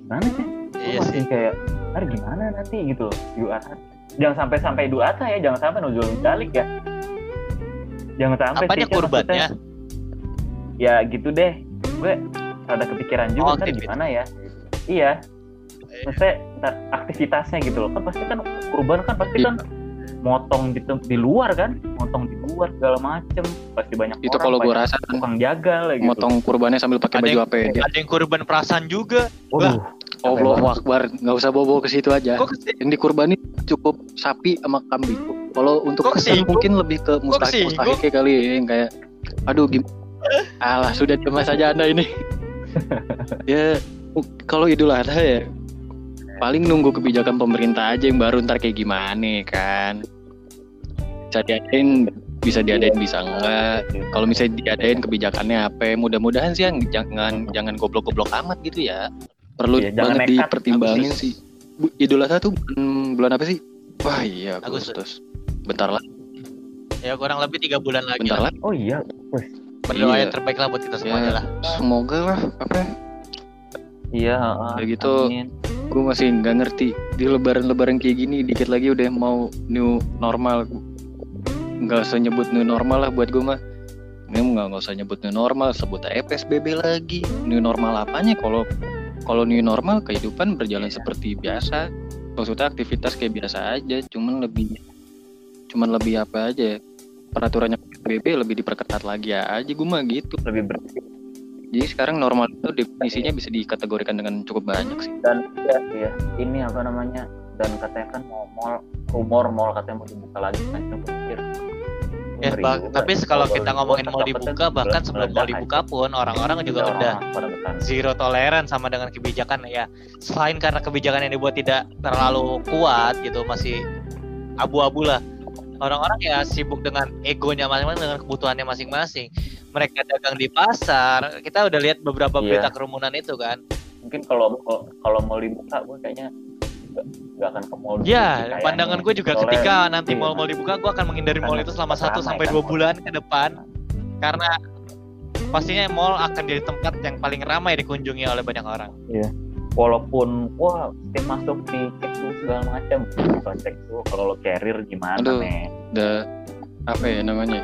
Gimana sih? Iya masih sih. kayak, ntar gimana nanti gitu loh Idul Adha. Jangan sampai sampai Idul Adha ya, jangan sampai nojol balik ya. Jangan sampai Apanya sih, kurbannya? Ya gitu deh. Gue ada kepikiran juga Oh, ntar gimana ya. Iya. Maksudnya ntar aktivitasnya gitu loh. Kan pasti kan kurban kan pasti Iya. kan motong di, di luar kan, motong di luar segala macem. Pasti banyak itu orang, kalau gue rasa tukang jagal lah gitu. motong kurbannya sambil pakai baju yang- APD Ada yang kurban perasaan juga. Waduh, Allah Akbar. Nggak usah bawa ke situ aja. Kok yang dikurbanin cukup sapi sama kambing. Kalau untuk Kok kesan mungkin lebih ke mustahik mustahik kali ya yang kayak aduh gimana alah sudah diam saja anda ini ya kalau idul adha ya paling nunggu kebijakan pemerintah aja yang baru ntar kayak gimana kan? Bisa diadain bisa diadain bisa enggak? Kalau misalnya diadain kebijakannya apa mudah-mudahan sih yang jangan jangan goblok-goblok amat gitu ya. Perlu Iya, banget nekat, dipertimbangin Agustus. sih. Bu, Idul Adha tuh bulan, bulan apa sih? Wah iya Agustus. Agustus. Bentar lagi. Ya kurang lebih tiga bulan lagi bentar lah. Oh iya, Berdoa Iya. yang terbaik lah buat kita semuanya Ya. lah. semoga lah apa iya. heeh, Kayak gitu. amin. gue masih nggak ngerti di lebaran-lebaran kayak gini dikit lagi udah mau new normal nggak usah nyebut new normal lah buat gue mah ini nggak nggak usah nyebut new normal sebut aja PSBB lagi new normal apanya kalau kalau new normal kehidupan berjalan seperti biasa maksudnya aktivitas kayak biasa aja cuman lebih cuman lebih apa aja peraturannya PSBB lebih diperketat lagi aja gue mah gitu Lebih bersih jadi sekarang normal itu definisinya bisa dikategorikan dengan cukup banyak sih dan iya, iya. ini apa namanya dan katanya kan mau mall rumor mall katanya mau dibuka lagi kan Cuma gue pikir, Ya, bah- juga. tapi kalau kita ngomongin mau dibuka bahkan sebelum mau dibuka pun orang-orang juga Iya, udah zero toleran sama dengan kebijakan ya. Selain karena kebijakan yang dibuat tidak terlalu kuat gitu masih abu-abu lah. Orang-orang ya sibuk dengan egonya masing-masing dengan kebutuhannya masing-masing. Mereka dagang di pasar. Kita udah lihat beberapa Iya. berita kerumunan itu kan. mungkin kalau kalau- kalau mau dibuka gue kayaknya nggak- nggak akan ke mall Ya, pandangan gue juga Soalnya ketika nanti iya. mall-mall dibuka, gue akan menghindari mall itu selama 1 ramai sampai 2 mall. bulan ke depan. Karena pastinya mall akan jadi tempat yang paling ramai dikunjungi oleh banyak orang. Walaupun wah setiap masuk di cek segala macam Bukan cek dulu kalau lo carrier gimana Aduh. nih udah apa ya namanya?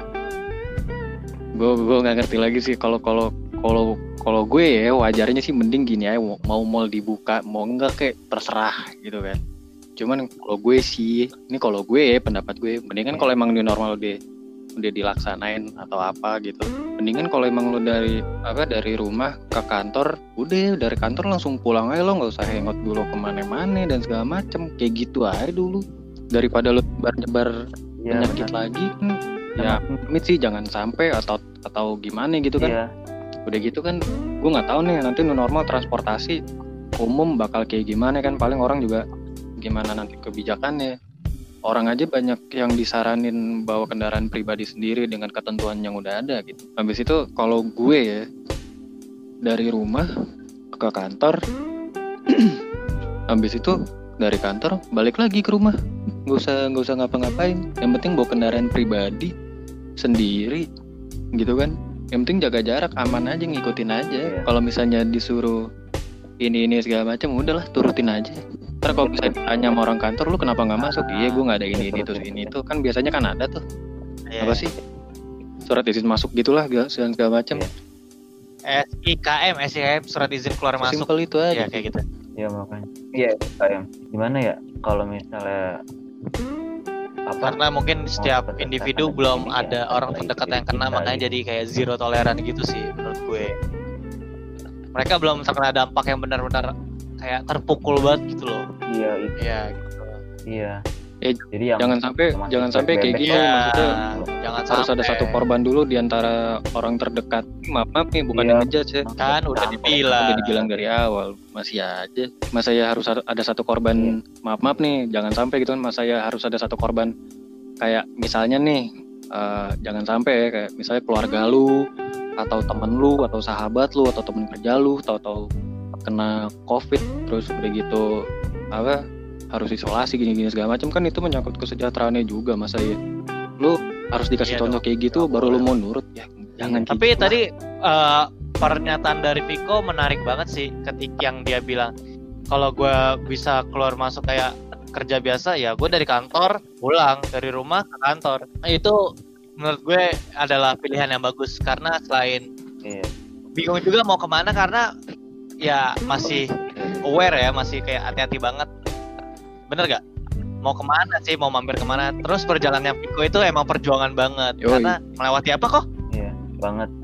Gue gue nggak ngerti lagi sih kalau kalau kalau kalau gue ya wajarnya sih mending gini ya mau mall dibuka mau enggak kayak terserah gitu kan. Cuman kalau gue sih ini kalau gue ya pendapat gue mendingan kalau emang new normal udah udah dilaksanain atau apa gitu. Mendingan kalau emang lo dari apa dari rumah ke kantor udah dari kantor langsung pulang aja lo nggak usah hangout dulu ke mana-mana dan segala macem. Kayak gitu aja dulu. Daripada lo nyebar-nyebar Iya, penyakit lagi kan ya amit sih jangan sampai atau atau gimana gitu kan. Iya. Udah gitu kan gue nggak tahu nih nanti normal transportasi umum bakal kayak gimana kan. Paling orang juga gimana nanti kebijakannya orang aja banyak yang disaranin bawa kendaraan pribadi sendiri dengan ketentuan yang udah ada gitu. Habis itu kalau gue ya dari rumah ke kantor habis itu dari kantor balik lagi ke rumah. Nggak usah nggak usah ngapa-ngapain. Yang penting bawa kendaraan pribadi sendiri gitu kan. Yang penting jaga jarak aman aja ngikutin aja. Iya. kalau misalnya disuruh ini ini segala macam udahlah turutin aja ntar kalau misalnya ditanya sama orang kantor lu kenapa nggak masuk iya gue nggak ada ini ini tuh ini itu kan biasanya kan ada tuh Ya. apa sih surat izin masuk gitulah segala segala macam Iya. SIKM, SIKM surat izin keluar masuk. simpel itu aja Ya kayak gitu. Iya makanya. Iya gimana ya kalau misalnya apa? karena mungkin setiap individu belum ini ada ya, orang terdekat yang kena makanya gitu. jadi kayak zero toleran gitu sih menurut gue mereka belum terkena dampak yang benar-benar kayak terpukul banget gitu loh. Iya itu. Iya. Gitu Iya. Eh, Jadi yang jangan sampai jangan sampai kayak gitu maksudnya jangan harus ada sampai. satu korban dulu di antara orang terdekat. Maaf maaf nih bukan Iya. yang ngejudge ya. Kan udah dibilang. Udah dibilang dari awal masih aja. Masa ya harus ada satu korban. Maaf maaf nih jangan sampai gitu kan masa ya harus ada satu korban. Kayak misalnya nih eh, jangan sampai ya, kayak misalnya keluarga lu atau temen lu atau sahabat lu atau temen kerja lu tahu-tahu kena covid terus udah gitu apa harus isolasi gini-gini segala macam kan itu menyangkut kesejahteraannya juga masa ya lu harus dikasih Iya contoh dong. kayak gitu Nggak baru lu mau nurut ya jangan kayak tapi gitu tadi eh, pernyataan dari Viko menarik banget sih ketika yang dia bilang kalau gue bisa keluar masuk kayak kerja biasa ya gue dari kantor pulang dari rumah ke kantor. Nah, itu menurut gue adalah pilihan yang bagus karena selain Iya. bingung juga mau ke mana karena ya masih aware ya masih kayak hati-hati banget. Bener gak? Mau ke mana sih mau mampir ke mana? Terus perjalanannya Viko itu emang perjuangan banget Yoi. karena melewati apa kok? Iya banget.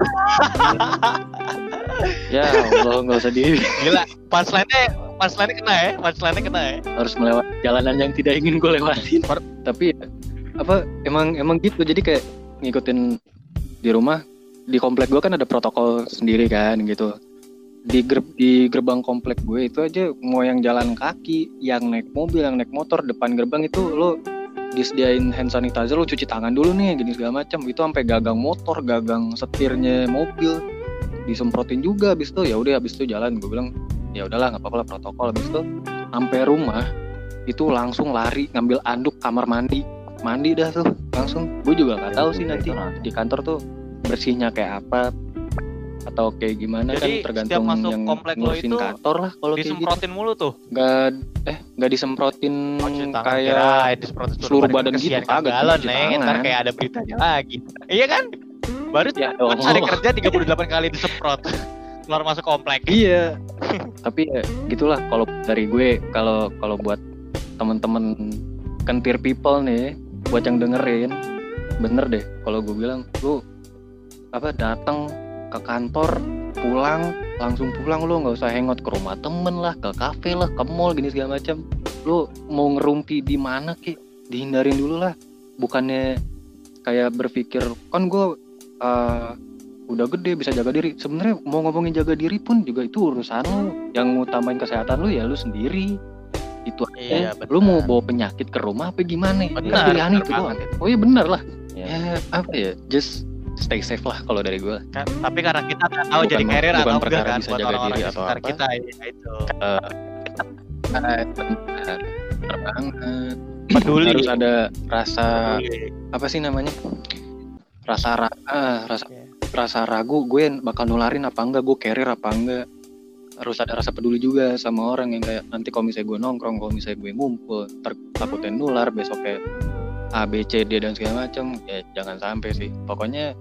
ya Allah nggak usah di gila punchline-nya punchline-nya kena ya punchline-nya kena ya. Harus melewati jalanan yang tidak ingin gue lewatin. Tapi ya, apa emang emang gitu. Jadi kayak ngikutin di rumah di komplek gue kan ada protokol sendiri kan gitu. Di ger di gerbang komplek gue itu aja mau yang jalan kaki yang naik mobil yang naik motor depan gerbang itu lo disediain hand sanitizer lo cuci tangan dulu nih gini segala macam. Itu sampai gagang motor gagang setirnya mobil disemprotin juga. Habis itu ya udah habis itu jalan. Gue bilang ya udahlah nggak apa-apa protokol. Habis itu sampai rumah itu langsung lari ngambil anduk kamar mandi. Mandi dah tuh langsung. Gue juga nggak tahu sih nanti di kantor tuh bersihnya kayak apa atau kayak gimana Jadi, kan tergantung setiap masuk yang komplek lo ngurusin itu kantor lah kalau gitu. disemprotin mulu tuh? Nggak eh nggak disemprotin Oh, kayak kirain disemprotin seluruh badan gitu, kagak, galon neng. ntar kayak ada beritanya lagi. Iya kan? Baru ya kan hari kerja 38 kali disemprot. Keluar masuk komplek. Iya. Tapi ya gitulah kalau dari gue kalau kalau buat temen-temen kentir people nih buat yang dengerin bener deh kalau gue bilang lu apa datang ke kantor pulang langsung pulang lu nggak usah hangout ke rumah temen lah ke kafe lah ke mall gini segala macam lu mau ngerumpi di mana ki? Dihindarin dulu lah. Bukannya kayak berpikir kan gue eh, udah gede bisa jaga diri. Sebenarnya mau ngomongin jaga diri pun juga itu urusan lu. Yang ngutamain kesehatan lu ya lu sendiri itu Iya, aja. Benar. lu mau bawa penyakit ke rumah apa gimana? Benar, kan pilihan benar itu doang. oh iya bener lah. Iya. ya apa ya? Just stay safe lah kalau dari gue Kan- tapi karena kita nggak tahu Bukan- jadi carrier bukan atau enggak perkara kan bisa jaga orang-orang diri di atau apa. kita ya itu. Banget peduli. harus ada rasa Peduli. apa sih namanya? Rasa ra ah, rasa Oke. rasa ragu gue bakal nularin apa enggak gue carrier apa enggak harus ada rasa peduli juga sama orang yang kayak nanti kalau misalnya gue nongkrong kalau misalnya gue ngumpul takutnya nular besok kayak A B C D dan segala macam ya jangan sampai sih. Pokoknya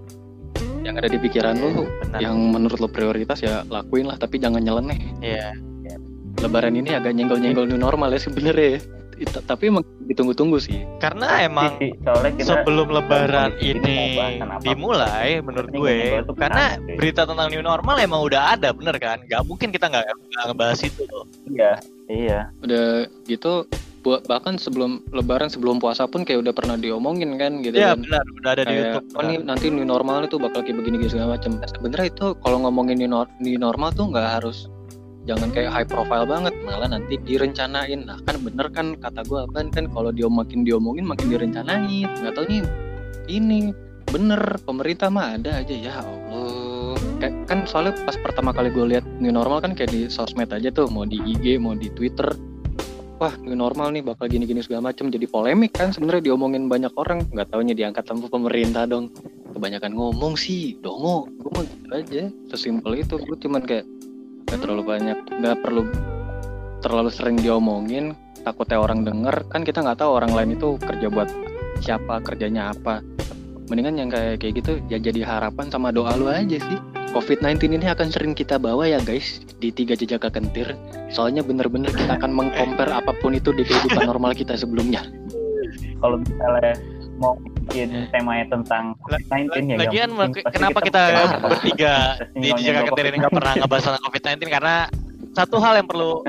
yang ada di pikiran lu benar. yang menurut lo prioritas ya lakuin lah tapi jangan nyeleneh. Iya lebaran ini agak nyenggol-nyenggol new normal ya sebenarnya ya. Tapi emang ditunggu-tunggu sih. Karena emang kita sebelum lebaran ini dimulai menurut gue karena berita tentang new normal emang udah ada bener kan? Nggak mungkin kita nggak nggak ngebahas itu. Loh iya iya. Udah gitu buat bahkan sebelum lebaran sebelum puasa pun kayak udah pernah diomongin kan gitu Iya kan. benar udah ada di kayak YouTube oh nih nanti new normal itu bakal kayak begini gini segala macam. Sebenarnya itu kalau ngomongin new, nor- new normal tuh nggak harus jangan kayak high profile banget malah nanti direncanain. Nah kan bener kan kata gue kan kan kalau dia makin diomongin makin direncanain. Nggak tahu nih ini bener pemerintah mah ada aja ya Allah. Kayak kan soalnya pas pertama kali gue lihat new normal kan kayak di sosmed aja tuh mau di IG mau di Twitter. Wah new normal nih bakal gini-gini segala macam jadi polemik kan sebenarnya diomongin banyak orang. Nggak taunya diangkat sama pemerintah dong. Kebanyakan ngomong sih dongo gue mah gitu aja. Sesimpel itu gue cuman kayak nggak terlalu banyak nggak perlu terlalu sering diomongin takutnya orang denger kan kita nggak tahu orang lain itu kerja buat siapa kerjanya apa mendingan yang kayak kayak gitu ya jadi harapan sama doa lu aja sih COVID-19 ini akan sering kita bawa ya guys di tiga jejak kentir. Soalnya bener-bener kita akan mengcompare apa pun itu di kehidupan normal kita sebelumnya. Kalau misalnya mau bikin temanya tentang La- COVID-19 ya Lagian kenapa kita bertiga di Ketir ini nggak pernah ngebahas tentang COVID-19 karena satu hal yang perlu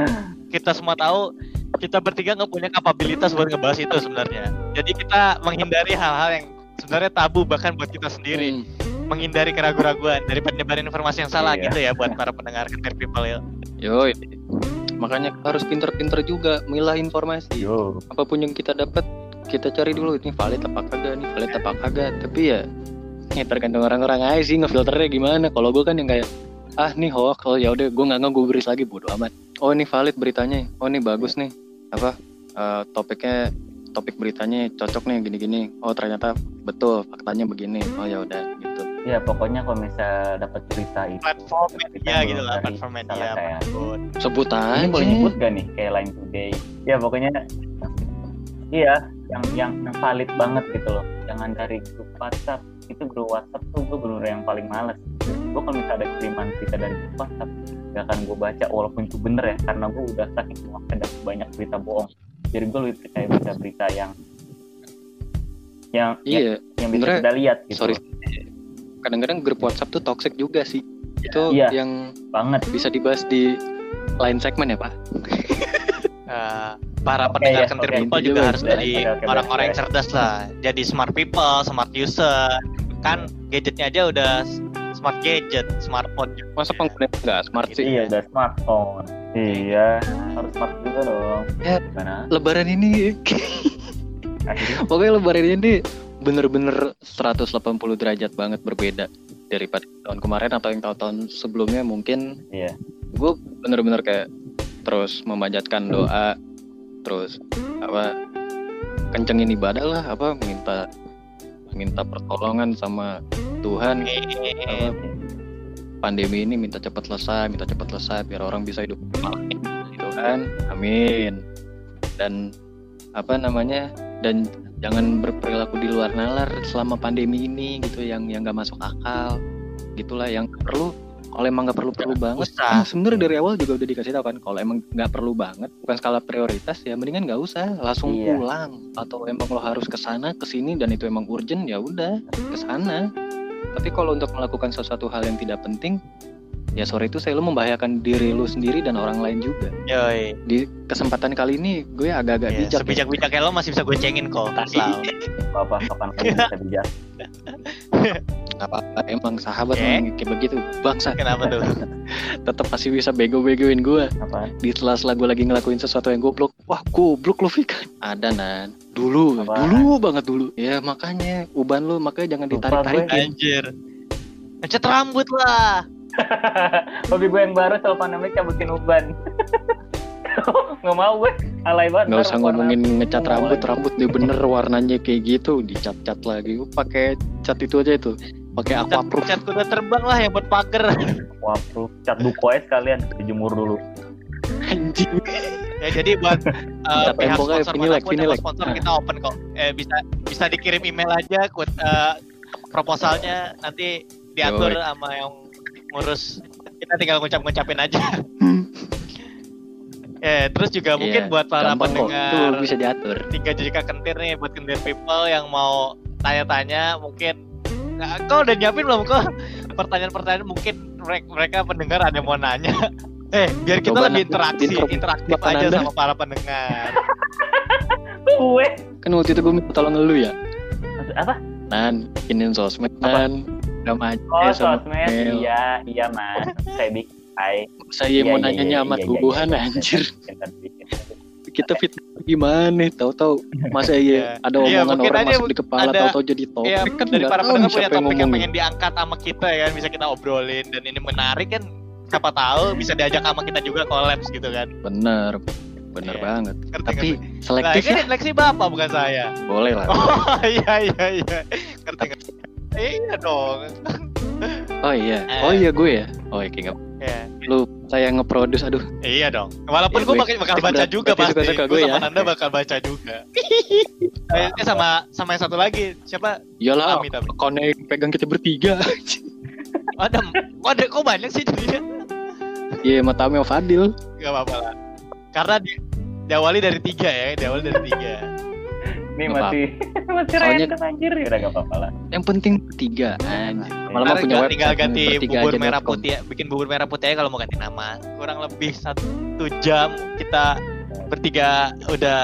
kita semua tahu kita bertiga nggak punya kapabilitas buat ngebahas itu sebenarnya. Jadi kita menghindari hal-hal yang sebenarnya tabu bahkan buat kita sendiri, Hmm. menghindari keraguan-raguan dari penyebaran informasi yang salah Iya. gitu ya buat para pendengar Ketir People ya. Yoi. Makanya harus pinter-pinter juga milah informasi. Yo. Apa pun yang kita dapat, kita cari dulu ini valid apa kagak, ini valid apa kagak. Tapi ya, ya tergantung orang-orang aja sih ngefilternya gimana. Kalau gue kan yang kayak ah nih hoax, oh ya udah gue nggak nggak gue beris lagi bodo amat. Oh ini valid beritanya, oh ini bagus nih apa eh, topiknya topik beritanya cocok nih gini-gini. Oh ternyata betul faktanya begini. Oh ya udah gitu. Ya pokoknya kalau misalnya dapat berita itu Platform media gitu lah, platform media kayak apa pun. Sebut ini boleh nyebut gak nih kayak Line Today ya pokoknya iya yang yang yang valid banget gitu loh jangan dari grup WhatsApp itu grup WhatsApp tuh gue bener yang paling males gue kalau misalnya ada kiriman berita dari grup WhatsApp gak akan gue baca walaupun itu bener ya karena gue udah saking muak ada banyak berita bohong jadi gue lebih percaya berita-berita yang yang yang, Iya, yang bisa sebenarnya- kita lihat gitu sorry. kadang-kadang grup WhatsApp tuh toxic juga sih. Itu Iya. yang banget bisa dibahas di lain segmen ya Pak. Eh, para Oke, pendengar ya, Kentir oke. People juga harus jadi orang-orang yang cerdas lah. Jadi smart people, smart user. Kan gadgetnya aja udah smart gadget, smartphone juga. Masa pengguna nggak smart sih? iya udah smartphone iya harus smart juga dong Ya. gimana Lebaran ini, pokoknya Lebaran ini bener-bener 180 derajat banget berbeda daripada tahun kemarin atau yang tahun-tahun sebelumnya mungkin Iya. gue bener-bener kayak terus memanjatkan doa terus apa kencengin ibadah lah apa minta minta pertolongan sama Tuhan apa, pandemi ini minta cepat selesai, minta cepat selesai biar orang bisa hidup gitu kan. Amin. Dan apa namanya? Dan jangan berperilaku di luar nalar selama pandemi ini gitu yang yang nggak masuk akal. Gitulah yang perlu kalau emang nggak perlu perlu banget usah. ah, sebenarnya dari awal juga udah dikasih tahu kan kalau emang nggak perlu banget bukan skala prioritas ya mendingan nggak usah langsung Iya. pulang atau emang lo harus ke sana ke sini dan itu emang urgent ya udah ke sana tapi kalau untuk melakukan sesuatu hal yang tidak penting ya sore itu saya lo membahayakan diri lo sendiri dan orang lain juga Yoi. di kesempatan kali ini gue agak-agak Ya, bijak ya. sebijak-bijaknya lo masih bisa gue cengin kok. Selalu. apa kapan kamu bisa bijak Nggak apa-apa emang sahabat emang kayak begitu bangsa Kenapa tuh? tetap masih bisa bego-begoin gue apa di sela-sela gue lagi ngelakuin sesuatu yang goblok wah goblok lo Fik ada nan dulu Apaan? dulu banget dulu ya makanya uban lu makanya jangan Lupa ditarik tarikin Anjir. Ngecat rambut lah. hobi gue yang baru soal pandemi cabutin uban. Nggak mau gue alay banget. Nggak usah warna- ngomongin ngecat rambut rambut dia bener warnanya kayak gitu dicat-cat lagi. Gua pakai cat itu aja itu pakai Cat, aquaproof. cat kuda terbang lah yang buat pagar. waproof cat buku aja sekalian dijemur dulu. Anjing. Ya jadi buat uh, Cat pihak sponsor Vinilek, mana pun sponsor Nah. kita open kok. Eh bisa bisa dikirim email aja quote, eh, proposalnya. Nanti diatur Yoi. sama yang ngurus. Kita tinggal ngucap-ngucapin aja. Eh, terus juga mungkin Iya, buat para pendengar bisa diatur. Tiga jika kentir nih buat kentir people yang mau tanya-tanya mungkin nah, kau udah nyiapin belum? Kok pertanyaan-pertanyaan mungkin mereka, mereka pendengar ada yang mau nanya. Eh biar kita Coba lebih interaksi intro- interaktif buat aja Anda. sama para pendengar. Gue. Kan waktu itu gue minta tolong lu ya. Maksud apa? Nan bikinin sosmed Apa? nan sama aja oh sama sosmed. mail. iya iya mas. Saya bikin Hai. saya Iya, mau iya, nanya iya, amat iya, iya, bubuhan iya, iya, anjir. Bikin. kita fit gimana? Tahu-tahu masa iya Iya. ada Iya, omongan orang masuk di kepala ada- tahu-tahu jadi topik. ya kan dari para pendengar punya topik yang pengen diangkat sama kita ya. Kan bisa kita obrolin dan ini menarik kan. Siapa tahu bisa diajak sama kita juga kolaps gitu kan. Bener bener Iya. banget. Ngerti tapi ngerti? nah selektif ini ya. seleksi bapak bukan saya. Boleh lah. Oh iya iya iya. Ngerti ngerti iya dong oh iya Eh. oh iya gue ya oh iya kayak nggak- ya lu saya ngeproduce aduh Iya dong. Walaupun Ya, gue gue- bakal, bakal baca juga pasti. suka-suka Gue gue sama ya. Nanda bakal baca juga. eh, eh, sama sama yang satu lagi siapa? iyalah tapi. konek pegang kita bertiga Ada, ada kok banyak sih jadinya? Iya, yeah, Matami Fadil. Gak apa-apa lah. Karena di, diawali dari tiga ya, diawali dari tiga. Ini masih masih Soalnya- random anjir ya udah gak apa-apa lah. Yang penting tiga anjir. Mah punya tinggal- website tinggal ganti bubur merah putih ya, bikin bubur merah putih aja kalau mau ganti nama. Kurang lebih satu jam kita bertiga udah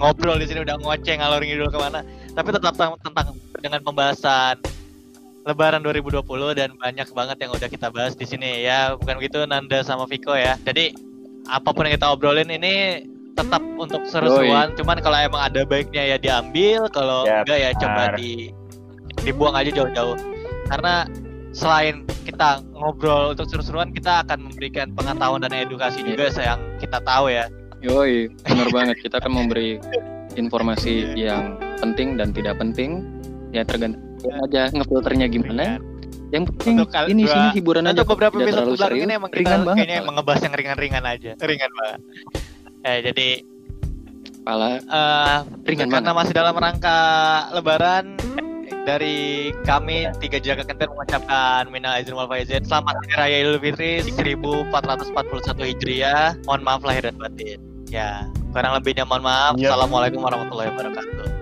ngobrol di sini udah ngoceh ngalor ngidul ke mana. Tapi tetap tentang, tentang dengan pembahasan Lebaran 2020 dan banyak banget yang udah kita bahas di sini ya. Bukan begitu Nanda sama Viko ya. Jadi apa pun yang kita obrolin ini tetap untuk seru-seruan. Cuman kalau emang ada baiknya ya diambil, kalau Ya, enggak ya coba di dibuang aja jauh-jauh. Karena selain kita ngobrol untuk seru-seruan, kita akan memberikan pengetahuan dan edukasi juga yang kita tahu ya. Yoi, benar banget. Kita akan memberi informasi yang penting dan tidak penting. Ya tergantung aja ngefilternya gimana. Yang penting Untuk ini dua- sini hiburan aja. Untuk beberapa tidak episode terlalu serius, ini emang kita ringan banget. kayaknya emang ngebahas yang ringan-ringan aja. Ringan banget. Eh, jadi Kepala eh ringan karena banget. masih dalam rangka lebaran. Dari kami tiga jaga kenten mengucapkan minal aizin wal faizin. Selamat hari raya Idul Fitri 1441 Hijriah. Mohon maaf lahir dan batin. Ya kurang lebihnya mohon maaf. Iya. assalamualaikum warahmatullahi wabarakatuh